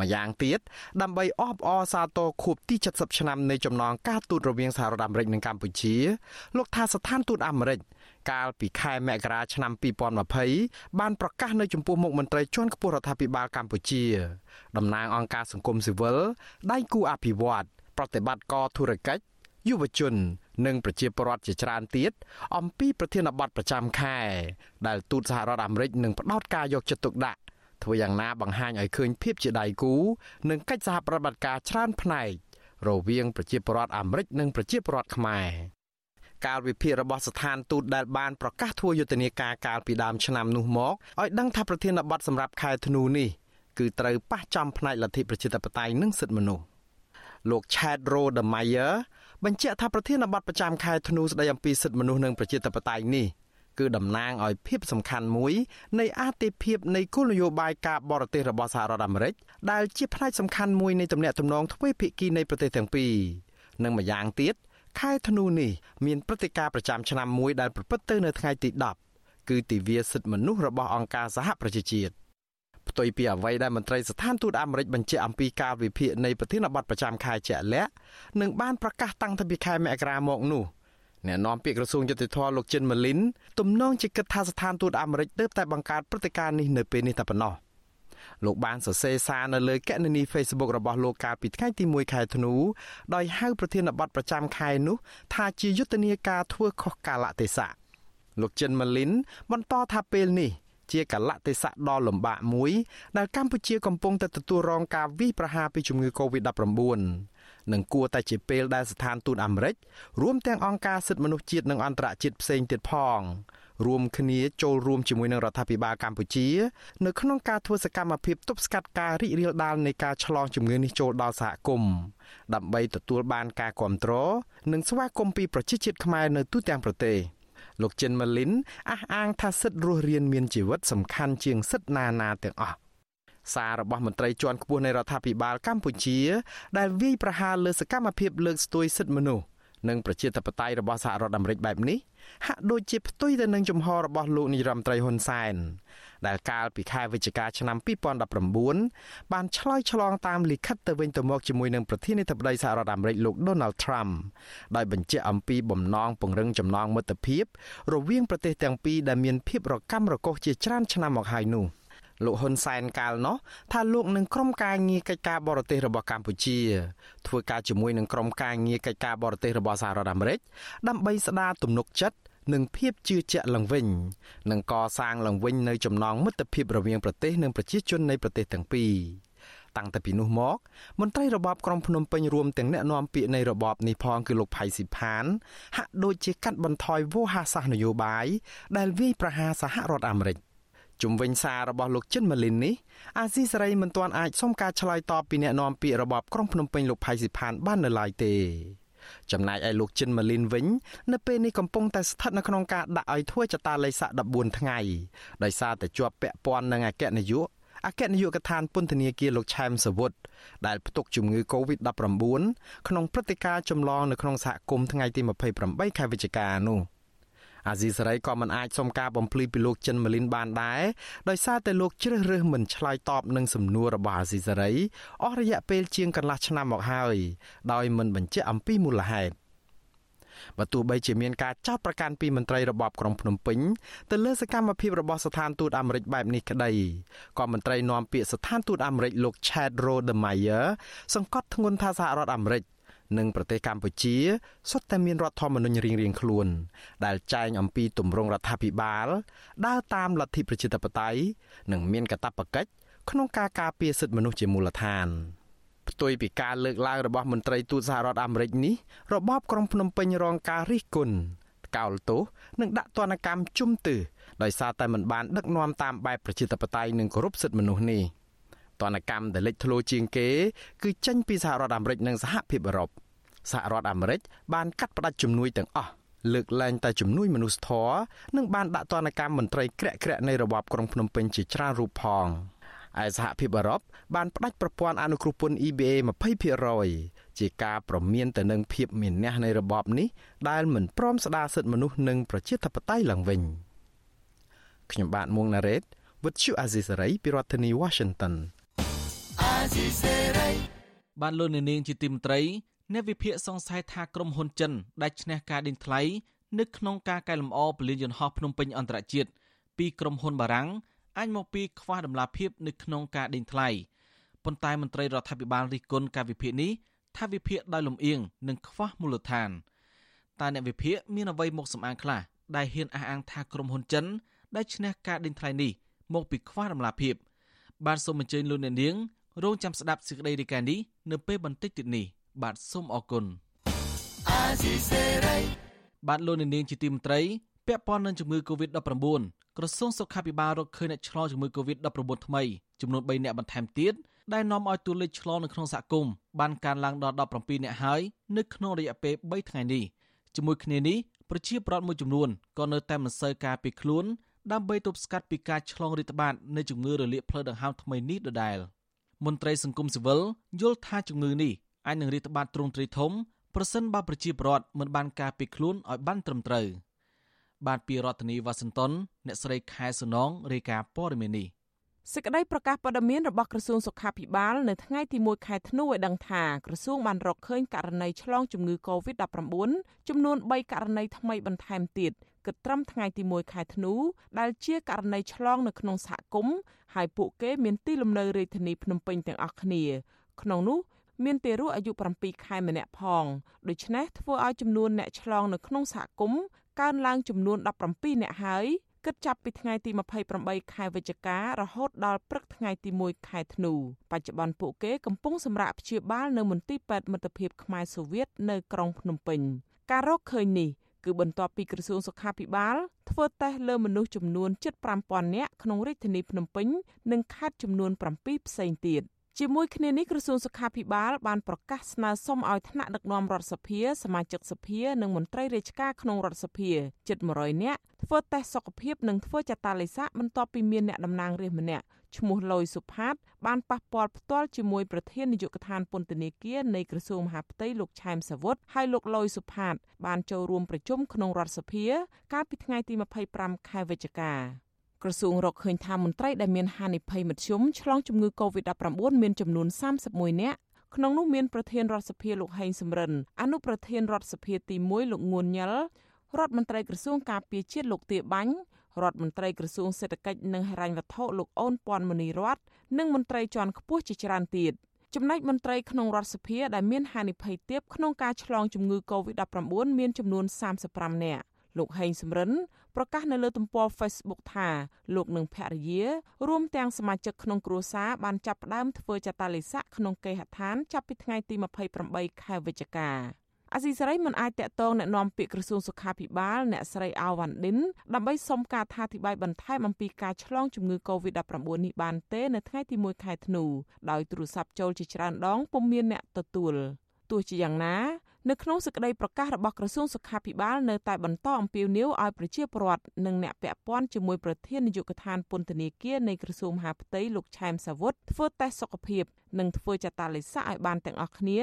ម្យ៉ាងទៀតដើម្បីអបអរសាទរខួបទី70ឆ្នាំនៃចំណងការទូតរវាងសហរដ្ឋអាមេរិកនិងកម្ពុជាលោកថាស្ថានទូតអាមេរិកកាលពីខែមករាឆ្នាំ2020បានប្រកាសនៅចំពោះមុខមន្ត្រីជាន់ខ្ពស់រដ្ឋាភិបាលកម្ពុជាតំណាងអង្គការសង្គមស៊ីវិលដៃគូអភិវឌ្ឍប្រតិបត្តិការធុរកិច្ចយុវជននិងប្រជាពលរដ្ឋជាច្រើនទៀតអំពីប្រធានបទប្រចាំខែដែលទូតសហរដ្ឋអាមេរិកនឹងផ្ដោតការយកចិត្តទុកដាក់ ធ្វើយ៉ាងណាបង្ហាញឲ្យឃើញភាពជាដៃគូនិងកិច្ចសហប្រតិបត្តិការច្រើនផ្នែករវាងប្រជាពលរដ្ឋអាមេរិកនិងប្រជាពលរដ្ឋខ្មែរកាលវិភាគរបស់ស្ថានទូតដែលបានប្រកាសធ្វើយុទ្ធនាការកាលពីដើមឆ្នាំនោះមកឲ្យដឹងថាប្រធានបទសម្រាប់ខែធ្នូនេះគឺត្រូវប៉ះចំផ្នែកលទ្ធិប្រជាធិបតេយ្យនិងសិទ្ធិមនុស្សលោក Chad Rodemeyer បញ្ជាក់ថាប្រធានបទប្រចាំខែធ្នូស្ដីអំពីសិទ្ធិមនុស្សនិងប្រជាធិបតេយ្យនេះ គឺតំណាងឲ្យភាពសំខាន់មួយនៃអាទិភាពនៃគោលនយោបាយការបរទេសរបស់សហរដ្ឋអាមេរិកដែលជាផ្នែកសំខាន់មួយនៃទំនាក់ទំនងទ្វេភាគីនៃប្រទេសទាំងពីរនិងម្យ៉ាងទៀតខែធ្នូនេះមានព្រឹត្តិការណ៍ប្រចាំឆ្នាំមួយដែលប្រព្រឹត្តទៅនៅថ្ងៃទី10គឺទិវាសិទ្ធិមនុស្សរបស់អង្គការសហប្រជាជាតិផ្ទុយពីអ្វីដែលមន្ត្រីស្ថានទូតអាមេរិកបញ្ជាក់អំពីការវិភាគនៃប្រធានបទប្រចាំខែជាក់លាក់និងបានប្រកាសតាំងពីខែមករាមកនោះ អ្នកនាំពាក្យក្រសួងយុតិធធលោកចិនម៉ាលីនទំនងជាគិតថាស្ថានទូតអាមេរិកទើបតែបង្កើតព្រឹត្តិការណ៍នេះនៅពេលនេះតែប៉ុណ្ណោះលោកបានសរសេរសារនៅលើគណនី Facebook របស់លោកកាលពីថ្ងៃទី1ខែធ្នូដោយហៅប្រធានបទប្រចាំខែនោះ ថាជាយុទ្ធនាការធ្វើខុសកាលៈទេសៈលោកចិនម៉ាលីនបន្តថាពេលនេះជាកលៈទេសៈដ៏លំបាកមួយដែលកម្ពុជាកំពុងតែទទួលរងការវាយប្រហារពីជំងឺ Covid-19 និងគួរតែជាពេលដែលស្ថានទូតអាមេរិករួមទាំងអង្គការសិទ្ធិមនុស្សជាតិនិងអន្តរជាតិផ្សេងទៀតផងរួមគ្នាចូលរួមជាមួយនឹងរដ្ឋាភិបាលកម្ពុជានៅក្នុងការធ្វើសកម្មភាពទប់ស្កាត់ការរីករាលដាលនៃការឆ្លងជំងឺនេះចូលដល់សហគមន៍ដើម្បីទទួលបានការគ្រប់គ្រងនិងស្វាគមន៍ពីប្រជាជាតិខ្មែរនៅទូទាំងប្រទេសលោកចិនម៉ាលីនអះអាងថាសិទ្ធិរស់រានមានជីវិតសំខាន់ជាងសិទ្ធិណាណាទាំងអស់ សាររបស់មន្ត្រីជាន់ខ្ពស់នៃរដ្ឋាភិបាលកម្ពុជា ដែលវាយប្រហារលើសកម្មភាពលើកស្ទួយសិទ្ធិមនុស្សនិងប្រជាធិបតេយ្យរបស់សហរដ្ឋអាមេរិកបែបនេះហាក់ដូចជាផ្ទុយទៅនឹងជំហររបស់លោកនាយរដ្ឋមន្ត្រីហ៊ុនសែនដែលកាលពីខែវិច្ឆិកាឆ្នាំ2019បានឆ្លើយឆ្លងតាមលិខិតទៅវិញទៅមកជាមួយនឹងប្រធានាធិបតីសហរដ្ឋអាមេរិកលោក Donald Trump ដោយបញ្ជាក់អំពីបំណងពង្រឹងចំណងមិត្តភាពរវាងប្រទេសទាំងពីរដែលមានភាពរកាំរកូសជាច្រើនឆ្នាំមកហើយនោះ។ លោកហ៊ុនសែនកាលនោះថាលោកនឹងក្រុមការងារកិច្ចការបរទេសរបស់កម្ពុជា ធ្វើការជាមួយនឹងក្រុមការងារកិច្ចការបរទេសរបស់សហរដ្ឋអាមេរិកដើម្បីស្ដារទំនុកចិត្តនិងភាពជឿជាក់ឡើងវិញនិងកសាងឡើងវិញនៅចំណងមិត្តភាពរវាងប្រទេសនិងប្រជាជននៃប្រទេសទាំងពីរតាំងតែពីនោះមកមន្ត្រីរបបក្រុងភ្នំពេញរួមទាំងអ្នកនាំពាក្យនៃរបបនេះផងគឺលោកផៃស៊ីផាន ហាក់ដូចជាកាត់បន្ថយវោហារសាស្ត្រនយោបាយដែលវាយប្រហារសហរដ្ឋអាមេរិក ជុំវិញសាររបស់លោកចិនម៉ាលីននេះអាស៊ីសេរីមិនទាន់អាចសុំការឆ្លើយតបពីអ្នកនាំពាក្យរបបក្រុងភ្នំពេញលោកផៃស៊ីផានបាននៅឡើយទេចំណែកឯលោកចិនម៉ាលីនវិញ នៅពេលនេះកំពុងតែស្ថិតនៅក្នុងការដាក់ឲ្យធ្វើចតាល័យស័ក14ថ្ងៃដោយសារតែជាប់ពាក់ព័ន្ធនឹងអគ្គនាយកអគ្គនាយកដ្ឋានពន្ធនាគារលោកឆែមសវុតដែលផ្ទុកជំងឺ Covid-19 ក្នុងព្រឹត្តិការណ៍ចម្លងនៅក្នុងសហគមន៍ថ្ងៃទី28ខែវិច្ឆិកានោះ។ អាស៊ីសេរីក៏មិនអាចសុំការបំភ្លឺពីលោកចិនម៉ាលីនបានដែរដោយសារតែលោកជ្រើសរើសមិនឆ្លើយតបនឹងសំណួររបស់អាស៊ីសេរីអស់រយៈពេលជាងកន្លះឆ្នាំមកហើយដោយមិនបញ្ជាក់អំពីមូលហេតុបើទោះបីជាមានការចោទប្រកាន់ពីមន្ត្រីរបបក្រុងភ្នំពេញទៅលើសកម្មភាពរបស់ស្ថានទូតអាមេរិកបែបនេះក្តីក៏មន្ត្រីនាំពាក្យស្ថានទូតអាមេរិកលោក Chad Rodemeyer សង្កត់ធ្ងន់ថាសហរដ្ឋអាមេរិក និងប្រទេសកម្ពុជាសុទ្ធតែមានរដ្ឋធម្មនុញ្ញរៀងៗខ្លួន ដែលចែងអំពីទម្រង់រដ្ឋាភិបាលដើរតាមលទ្ធិប្រជាធិបតេយ្យនិងមានកាតព្វកិច្ចក្នុងការការពារសិទ្ធិមនុស្សជាមូលដ្ឋានផ្ទុយពីការលើកឡើងរបស់មន្ត្រីទូតសហរដ្ឋអាមេរិកនេះរបបក្រុងភ្នំពេញរងការរិះគន់កោលទោសនិងដាក់ទណ្ឌកម្មជំទឺដោយសារតែមិនបានដឹកនាំតាមបែបប្រជាធិបតេយ្យនិងគោរពសិទ្ធិមនុស្សនេះ។ទណ្ឌកម្មដែលលេចធ្លោជាងគេ គឺចេញពីសហរដ្ឋអាមេរិកនិងសហភាពអឺរ៉ុប សហរដ្ឋអាមេរិកបានកាត់ផ្តាច់ជំនួយទាំងអស់លើកលែងតែជំនួយមនុស្សធម៌និងបានដាក់ទណ្ឌកម្មមន្ត្រីក្រាក់ក្រាក់នៃរបបក្រុងភ្នំពេញជាច្រើនរូបផងឯសហភាពអឺរ៉ុបបានផ្តាច់ប្រព័ន្ធអនុគ្រោះពន្ធ EBA 20%ជាការប្រមានទៅនឹងភាពមានះនៃរបបនេះដែលមិនព្រមស្ដារសិទ្ធិមនុស្សនិងប្រជាធិបតេយ្យឡើងវិញខ្ញុំបាទមួងណារ៉េត With you Azisari ពីរដ្ឋធានី Washington ស៊ីសេរីបានលោកនាងជាទីមត្រី អ្នកវិភាគសង្ស័យថាក្រុមហ៊ុនចិនដែលឈ្នះការដេញថ្លៃនៅក្នុងការកែលម្អពលានយន្តហោះភ្នំពេញអន្តរជាតិពីក្រុមហ៊ុនបារាំងអាចមកពីខ្វះដំណាភាពនៅក្នុងការដេញថ្លៃប៉ុន្តែមន្ត្រីរដ្ឋាភិបាលរិះគន់ការវិភាគនេះថាវិភាគដោយលំអៀងនិងខ្វះមូលដ្ឋានតើអ្នកវិភាគមានអ្វីមកសម្អាងខ្លះដែលហ៊ានអះអាងថាក្រុមហ៊ុនចិនដែលឈ្នះការដេញថ្លៃនេះមកពីខ្វះដំណាភាព បានសូមអញ្ជើញលោកអ្នកនាងរងចាំស្ដាប់សេចក្តីរាយការណ៍នេះនៅពេលបន្តិចទៀតនេះ បាទសូមអរគុណបាទលោកនាងជាទីមន្ត្រីពាក់ព័ន្ធនឹងជំងឺ Covid-19 ក្រសួងសុខាភិបាលរកឃើញអ្នកឆ្លងជំងឺ Covid-19 ថ្មីចំនួន3អ្នកបន្ថែមទៀតដែលនាំឲ្យតួលេខឆ្លងនៅក្នុងសហគមន៍បានកើនឡើងដល់17អ្នកហើយនៅក្នុងរយៈពេល3ថ្ងៃនេះជាមួយគ្នានេះប្រជាប្រដ្ឋមួយចំនួនក៏នៅតែមិនសូវការពារខ្លួនដើម្បីទប់ស្កាត់ពីការឆ្លងរាតត្បាតនៃជំងឺរលាកផ្លូវដង្ហើមថ្មីនេះដដែល។មន្ត្រីសង្គមស៊ីវិលយល់ថាជំងឺនេះ អាចនឹងរាតត្បាតទ្រង់ទ្រាយធំប្រសិនបើប្រជាពលរដ្ឋមិនបានការពារខ្លួនឲ្យបានត្រឹមត្រូវបាទពីរដ្ឋធានីវ៉ាស៊ីនតោនអ្នកស្រីខែសុណងរាយការណ៍ព័ត៌មាននេះសេចក្តីប្រកាសព័ត៌មានរបស់ក្រសួងសុខាភិបាលនៅថ្ងៃទី1ខែធ្នូឲ្យដឹងថាក្រសួងបានរកឃើញករណីឆ្លងជំងឺ Covid-19 ចំនួន3ករណីថ្មីបន្ថែមទៀតគិតត្រឹមថ្ងៃទី1ខែធ្នូដែលជាករណីឆ្លងនៅក្នុងសហគមន៍ហើយពួកគេមានទីលំនៅរាជធានីភ្នំពេញទាំងអស់គ្នា ក្នុងនោះ មានទារកអាយុ7ខែម្នាក់ផងដូច្នេះធ្វើឲ្យចំនួនអ្នកឆ្លងនៅក្នុងសហគមន៍កើនឡើងចំនួន17អ្នកហើយគិតចាប់ពីថ្ងៃទី28ខែវិច្ឆិការហូតដល់ព្រឹកថ្ងៃទី1ខែធ្នូបច្ចុប្បន្នពួកគេកំពុងសម្រាកព្យាបាលនៅមន្ទីរពេទ្យមិត្តភាពខ្មែរសូវៀតនៅក្រុងភ្នំពេញការរកឃើញនេះគឺបន្ទាប់ពីក្រសួងសុខាភិបាលធ្វើតេស្តលើមនុស្សចំនួន75000នាក់ក្នុងរាជធានីភ្នំពេញ និងខេត្តចំនួន7ផ្សេងទៀត ជាមួយគ្នានេះក្រសួងសុខាភិបាលបានប្រកាសស្នើសុំឲ្យថ្នាក់ដឹកនាំរដ្ឋសភាសមាជិកសភានិងមន្ត្រីរាជការក្នុងរដ្ឋសភាជិត100នាក់ធ្វើតេស្តសុខភាពនិងធ្វើចតាឡេសាបន្ទាប់ពីមានអ្នកតំណាងរាស្ត្រម្នាក់ឈ្មោះលយសុផាត បានប៉ះពាល់ផ្ទាល់ជាមួយប្រធាននាយកដ្ឋានពន្ធនាគារនៃក្រសួងមហាផ្ទៃលោកឆែមសាវុតហើយលោកលយសុផាត បានចូលរួមប្រជុំក្នុងរដ្ឋសភា កាលពីថ្ងៃទី25ខែវិច្ឆិកា ក្រសួងរកឃើញថាមន្ត្រីដែលមានហានិភ័យមធ្យមឆ្លងជំងឺ Covid-19 មានចំនួន31នាក់ក្នុងនោះមានប្រធានរដ្ឋសភាលោកហេងសំរិនអនុប្រធានរដ្ឋសភាទី1លោកងួនញ៉លរដ្ឋមន្ត្រីក្រសួងការពារជាតិលោកទាបាញ់រដ្ឋមន្ត្រីក្រសួងសេដ្ឋកិច្ចនិងហិរញ្ញវត្ថុលោកអូនពាន់មនីរតនិងមន្ត្រីជាន់ខ្ពស់ជាច្រើនទៀតចំណែកមន្ត្រីក្នុងរដ្ឋសភាដែលមានហានិភ័យទាបក្នុងការឆ្លងជំងឺ Covid-19 មានចំនួន35នាក់ លោកហេងសំរិនប្រកាសនៅលើទំព័រ Facebook ថាលោកនិងភរិយារួមទាំងសមាជិកក្នុងគ្រួសារបានចាប់ផ្ដើមធ្វើចតាលិស័កក្នុងគេហដ្ឋានចាប់ពីថ្ងៃទី28ខែវិច្ឆិកាអាស៊ីសេរីមិនអាចតាក់ទងแนะនាំពាក្យក្រសួងសុខាភិបាលអ្នកស្រីអាវ៉ាន់ឌិនដើម្បីសុំការថាធិប្បាយបន្ថែមអំពីការឆ្លងជំងឺ Covid-19 នេះបានទេនៅថ្ងៃទី1ខែធ្នូដោយទូរស័ព្ទចូលជាច្រើនដងពុំមានអ្នកទទួលទោះជាយ៉ាងណា នៅក្នុងសេចក្តីប្រកាសរបស់ក្រសួងសុខាភិបាលនៅតែបន្តអំពាវនាវឲ្យប្រជាពលរដ្ឋនិងអ្នកពាក់ព័ន្ធជាមួយប្រធាននាយកដ្ឋានពន្ធនាគារនៃក្រសួងមហាផ្ទៃលោកឆែមសាវុតធ្វើតេស្តសុខភាពនិងធ្វើចតាឡេសាឲ្យបានទាំងអស់គ្នា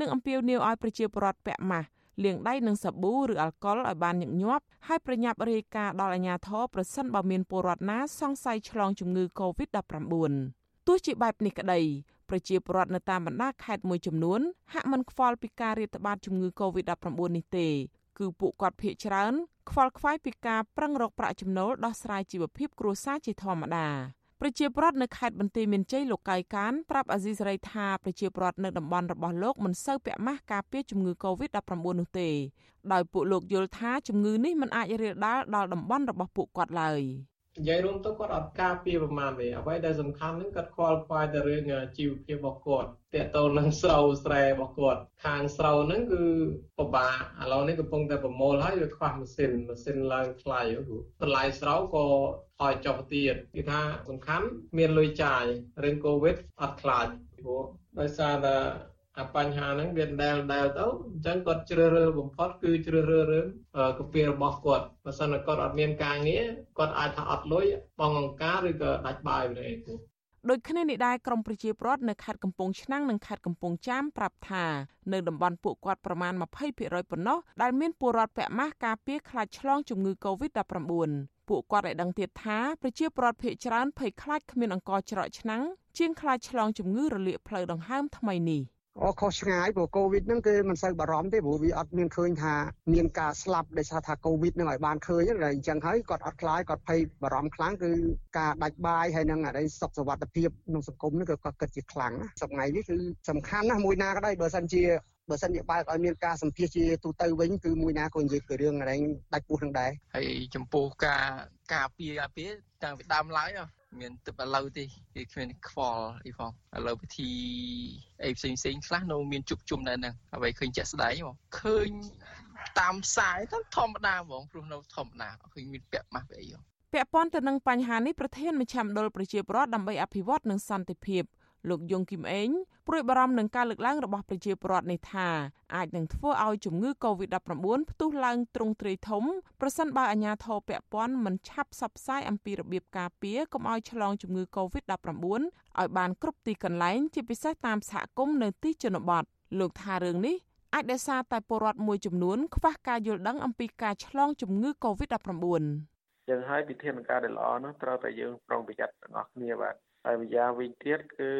និងអំពាវនាវឲ្យប្រជាពលរដ្ឋពាក់ម៉ាស់លាងដៃនឹងសាប៊ូឬអាល់កុលឲ្យបានញឹកញាប់ហើយប្រញាប់រាយការណ៍ដល់អាជ្ញាធរប្រសិនបើមានពលរដ្ឋណាសង្ស័យឆ្លងជំងឺ Covid-19 ទោះជាបែបនេះក្តី ប្រជាពលរដ្ឋនៅតាមបណ្ដាខេត្តមួយចំនួនហាក់មិនខ្វល់ពីការរាតត្បាតជំងឺ Covid-19 នេះទេគឺពួកគាត់ភ័យច្រើនខ្វល់ខ្វាយពីការប្រឹងរកប្រាក់ចំណូលដោះស្រាយជីវភាពគ្រួសារជាធម្មតាប្រជាពលរដ្ឋនៅខេត្តបន្ទាយមានជ័យលោកកៃកានប្រាប់អាស៊ីសេរីថាប្រជាពលរដ្ឋនៅតំបន់របស់លោកមិនសូវពាក់ម៉ាស់ការពារជំងឺ Covid-19 នោះទេដោយពួកលោកយល់ថាជំងឺនេះមិនអាចរាលដាលដល់តំបន់របស់ពួកគាត់ឡើយ និយាយរួមទៅគាត់អត់ការពារប្រមាណទេអ្វីដែលសំខាន់ហ្នឹងគាត់ខ្វល់ខ្វាយតែរឿងជីវភាពរបស់គាត់តកតលនឹងស្រូវស្រែរបស់គាត់ខាងស្រូវហ្នឹងគឺពិបាកឥឡូវនេះកំពុងតែប្រមូលហើយវាខ្វះម៉ាស៊ីនម៉ាស៊ីនឡើងថ្លៃតម្លៃស្រូវក៏ថយចុះទៀតគឺថាសំខាន់មានលុយចាយរឿងកូវីដអត់ខ្លាចព្រោះដោយសារតែ អាបញ្ហាហ្នឹងវាដែលដែលទៅអញ្ចឹងគាត់ជ្រើសរើសបំផុតគឺជ្រើសរើសរឿងកាហ្វេរបស់គាត់បើសិនតែគាត់អត់មានការងារគាត់អាចថាអត់លុយបងអង្ការឬក៏ដាច់បាយម្លេះដូចគ្នានេះដែរក្រមប្រជាពលរដ្ឋនៅខេត្តកំពង់ឆ្នាំងនិងខេត្តកំពង់ចាមប្រាប់ថានៅតំបន់ពួកគាត់ប្រមាណ20%ប៉ុណ្ណោះដែលមានពលរដ្ឋពាក់ម៉ាស់ការពារខ្លាចឆ្លងជំងឺ Covid-19 ពួកគាត់ឲ្យដឹងទៀតថាប្រជាពលរដ្ឋភ័យច្រើនភ័យខ្លាចគ្មានអង្គច្រកឆ្នាំងជាងខ្លាចឆ្លងជំងឺរលាកផ្លូវដង្ហើមថ្មីនេះ។ អូខុសឆ្ងាយព្រោះកូវីដហ្នឹងគឺមិនសូវបារម្ភទេព្រោះវាអត់មានឃើញថាមានការស្លាប់ដោយសារថាកូវីដហ្នឹងឲ្យបានឃើញតែអញ្ចឹងហើយគាត់អត់ខ្លាចគាត់ភ័យបារម្ភខ្លាំងគឺការដាច់បាយហើយនឹងអីសុខសុវត្ថិភាពក្នុងសង្គមហ្នឹងក៏គាត់គិតជាខ្លាំងណាសប្ងៃនេះគឺសំខាន់ណាស់មួយណាក៏ដោយបើសិនជាបើសិនជាបើកឲ្យមានការសម្ភាសជាទូទៅវិញគឺមួយណាក៏និយាយពីរឿងអីដាច់ពោះនឹងដែរហើយចំពោះការការពារអាពារតាំងពីដើមឡើយ មានទឹកឥឡូវទេគេគ្មានខ្វល់អីផងឥឡូវពិធីអីផ្សេងផ្សេងខ្លះនៅមានជុកជុំដែរហ្នឹងអ្វីឃើញជាក់ស្ដែងមកឃើញតាមផ្សាយទៅធម្មតាហ្មងព្រោះនៅធម្មតាឃើញមានពាក់ម៉ាស់អីពាក់ព័ន្ធទៅនឹងបញ្ហានេះប្រធានមជ្ឈមណ្ឌលប្រជាពលរដ្ឋដើម្បីអភិវឌ្ឍនិងសន្តិភាព លោកយងគឹមអេងព្រួយបារម្ភនឹងការលើកឡើងរបស់ប្រជាពលរដ្ឋនេះថាអាចនឹងធ្វើឲ្យជំងឺ Covid-19 ផ្ទុះឡើងទ្រង់ទ្រាយធំប្រសិនបើអាជ្ញាធរពាក់ព័ន្ធមិនឆាប់ផ្សព្វផ្សាយអំពីរបៀបការពារកុំឲ្យឆ្លងជំងឺ Covid-19 ឲ្យបានគ្រប់ទីកន្លែងជាពិសេសតាមសហគមន៍នៅទីជនបទលោកថារឿងនេះអាចដោយសារតែពលរដ្ឋមួយចំនួនខ្វះការយល់ដឹងអំពីការឆ្លងជំងឺ Covid-19 យើងឲ្យវិធានការដែលល្អនោះត្រូវតែយើងប្រុងប្រយ័ត្នទាំងអស់គ្នាបាទ ហើយម្យ៉ាងវិញទៀតគឺ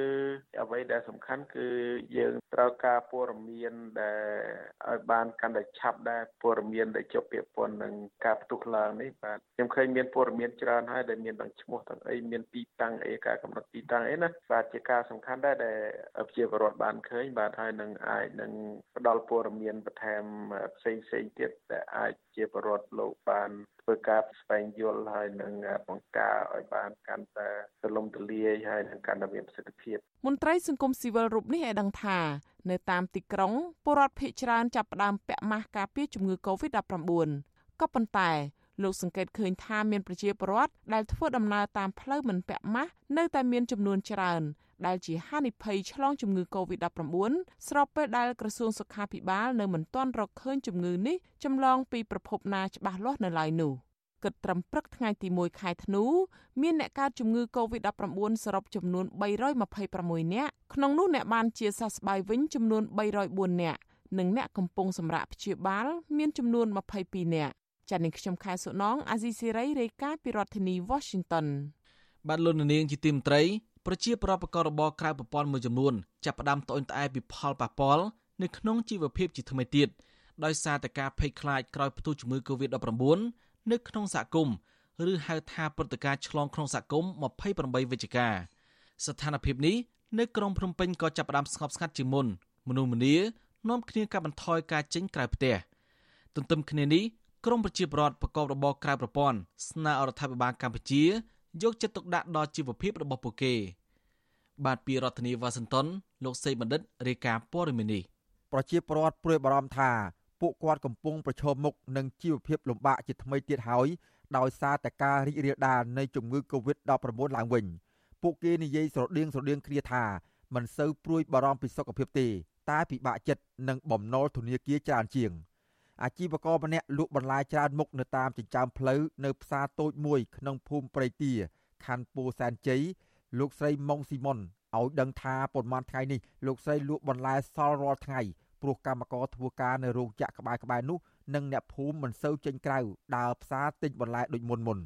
អ្វីដែលសំខាន់គឺយើងត្រូវការព័ត៌មានដែលឲ្យបានកាន់តែឆាប់ដែរព័ត៌មានដែលជាប់ពាក់ព័ន្ធនឹងការផ្ទុះឡើងនេះបាទខ្ញុំឃើញមានព័ត៌មានច្រើនហើយដែលមានទាំងឈ្មោះទាំងអីមានទីតាំងអីការកំណត់ទីតាំងអីណាបាទជាការសំខាន់ដែរដែលប្រជាពលរដ្ឋបានឃើញបាទហើយនឹងអាចនឹងផ្ដល់ព័ត៌មានបន្ថែមផ្សេងផ្សេងទៀតដែលអាចជាពលរដ្ឋលោកបាន ធ្វើការស្វែងយល់ហើយនឹងបង្ការឲ្យបានកាន់តែទូលំទូលាយងាយហើយនឹងកាន់តែមានប្រសិទ្ធភាពមន្ត្រីសង្គមស៊ីវិលរូបនេះឲ្យដឹងថានៅតាមទីក្រុងពលរដ្ឋភ័យច្រើនចាប់ផ្ដើមពាក់ម៉ាស់ការពារជំងឺ Covid-19 ក៏ប៉ុន្តែ លោកសង្កេតឃើញថាមានប្រជាពលរដ្ឋដែលធ្វើដំណើរតាមផ្លូវមិនពាក់ម៉ាស់នៅតែមានចំនួនច្រើនដែលជាហានិភ័យឆ្លងជំងឺ Covid-19 ស្របពេលដែលក្រសួងសុខាភិបាលនៅមិនទាន់រកឃើញជំងឺនេះចម្លងពីប្រភពណាច្បាស់លាស់នៅឡើយនោះគិតត្រឹមព្រឹកថ្ងៃទី1ខែធ្នូមានអ្នកកើតជំងឺ Covid-19 សរុបចំនួន326នាក់ក្នុងនោះអ្នកបានជាសះស្បើយវិញចំនួន304នាក់និងអ្នកកំពុងសម្រាកព្យាបាល មានចំនួន22នាក់ ចា៎នាងខ្ញុំខែសុណងអាស៊ីសេរីរាយការណ៍ពីរដ្ឋធានី Washington បាទលោកនាងជាទីមត្រីប្រជាប្រដ្ឋបករបរក្រៅប្រព័ន្ធមួយចំនួនចាប់ផ្ដើមត្អូញត្អែពីផលប៉ះពាល់នៅក្នុងជីវភាពជាថ្មីទៀតដោយសារតែការភ័យខ្លាចក្រោយផ្ទុះជំងឺ Covid-19 នៅក្នុងសហគមន៍ឬហៅថាព្រឹត្តិការណ៍ឆ្លងក្នុងសហគមន៍28វិច្ឆិកាស្ថានភាពនេះនៅក្រុងភ្នំពេញក៏ចាប់ផ្ដើមស្ងប់ស្ងាត់ជាងមុនមនុស្សម្នានាំគ្នាកាត់បន្ថយការចេញក្រៅផ្ទះទន្ទឹមគ្នានេះ ក្រមប្រជាពលរដ្ឋប្រកបរបរក្រៅប្រព័ន្ធស្នើរដ្ឋាភិបាលកម្ពុជា យកចិត្តទុកដាក់ដល់ជីវភាពរបស់ពួកគេបាទពីរដ្ឋធានីវ៉ាស៊ីនតោនលោកសេបណ្ឌិតរាយការណ៍ព័ត៌មាននេះប្រជាពលរដ្ឋព្រួយបារម្ភថាពួកគាត់កំពុងប្រឈមមុខនឹងជីវភាពលំបាកជាថ្មីទៀតហើយដោយសារតែការរីករាលដាលនៃជំងឺ Covid-19 ឡើងវិញពួកគេនិយាយស្រដៀងស្រដៀងគ្នាថាមិនសូវព្រួយបារម្ភពីសុខភាពទេ តែពិបាកចិត្តនឹងបំណុលធនាគារច្រើនជាង អាជីវករម្នាក់លក់បន្លែច្រើនមុខនៅតាមចិញ្ចើមផ្លូវនៅផ្សារតូចមួយក្នុងភូមិព្រៃទាខណ្ឌពោធិ៍សែនជ័យលោកស្រីម៉ុងស៊ីមុនឲ្យដឹងថាប៉ុន្មានថ្ងៃនេះលោកស្រីលក់បន្លែសល់រាល់ថ្ងៃព្រោះកម្មករធ្វើការនៅរោងចក្រក្បែរក្បែរនោះនិងអ្នកភូមិមិនសូវចេញក្រៅដើរផ្សារទិញបន្លែដូចមុនមុន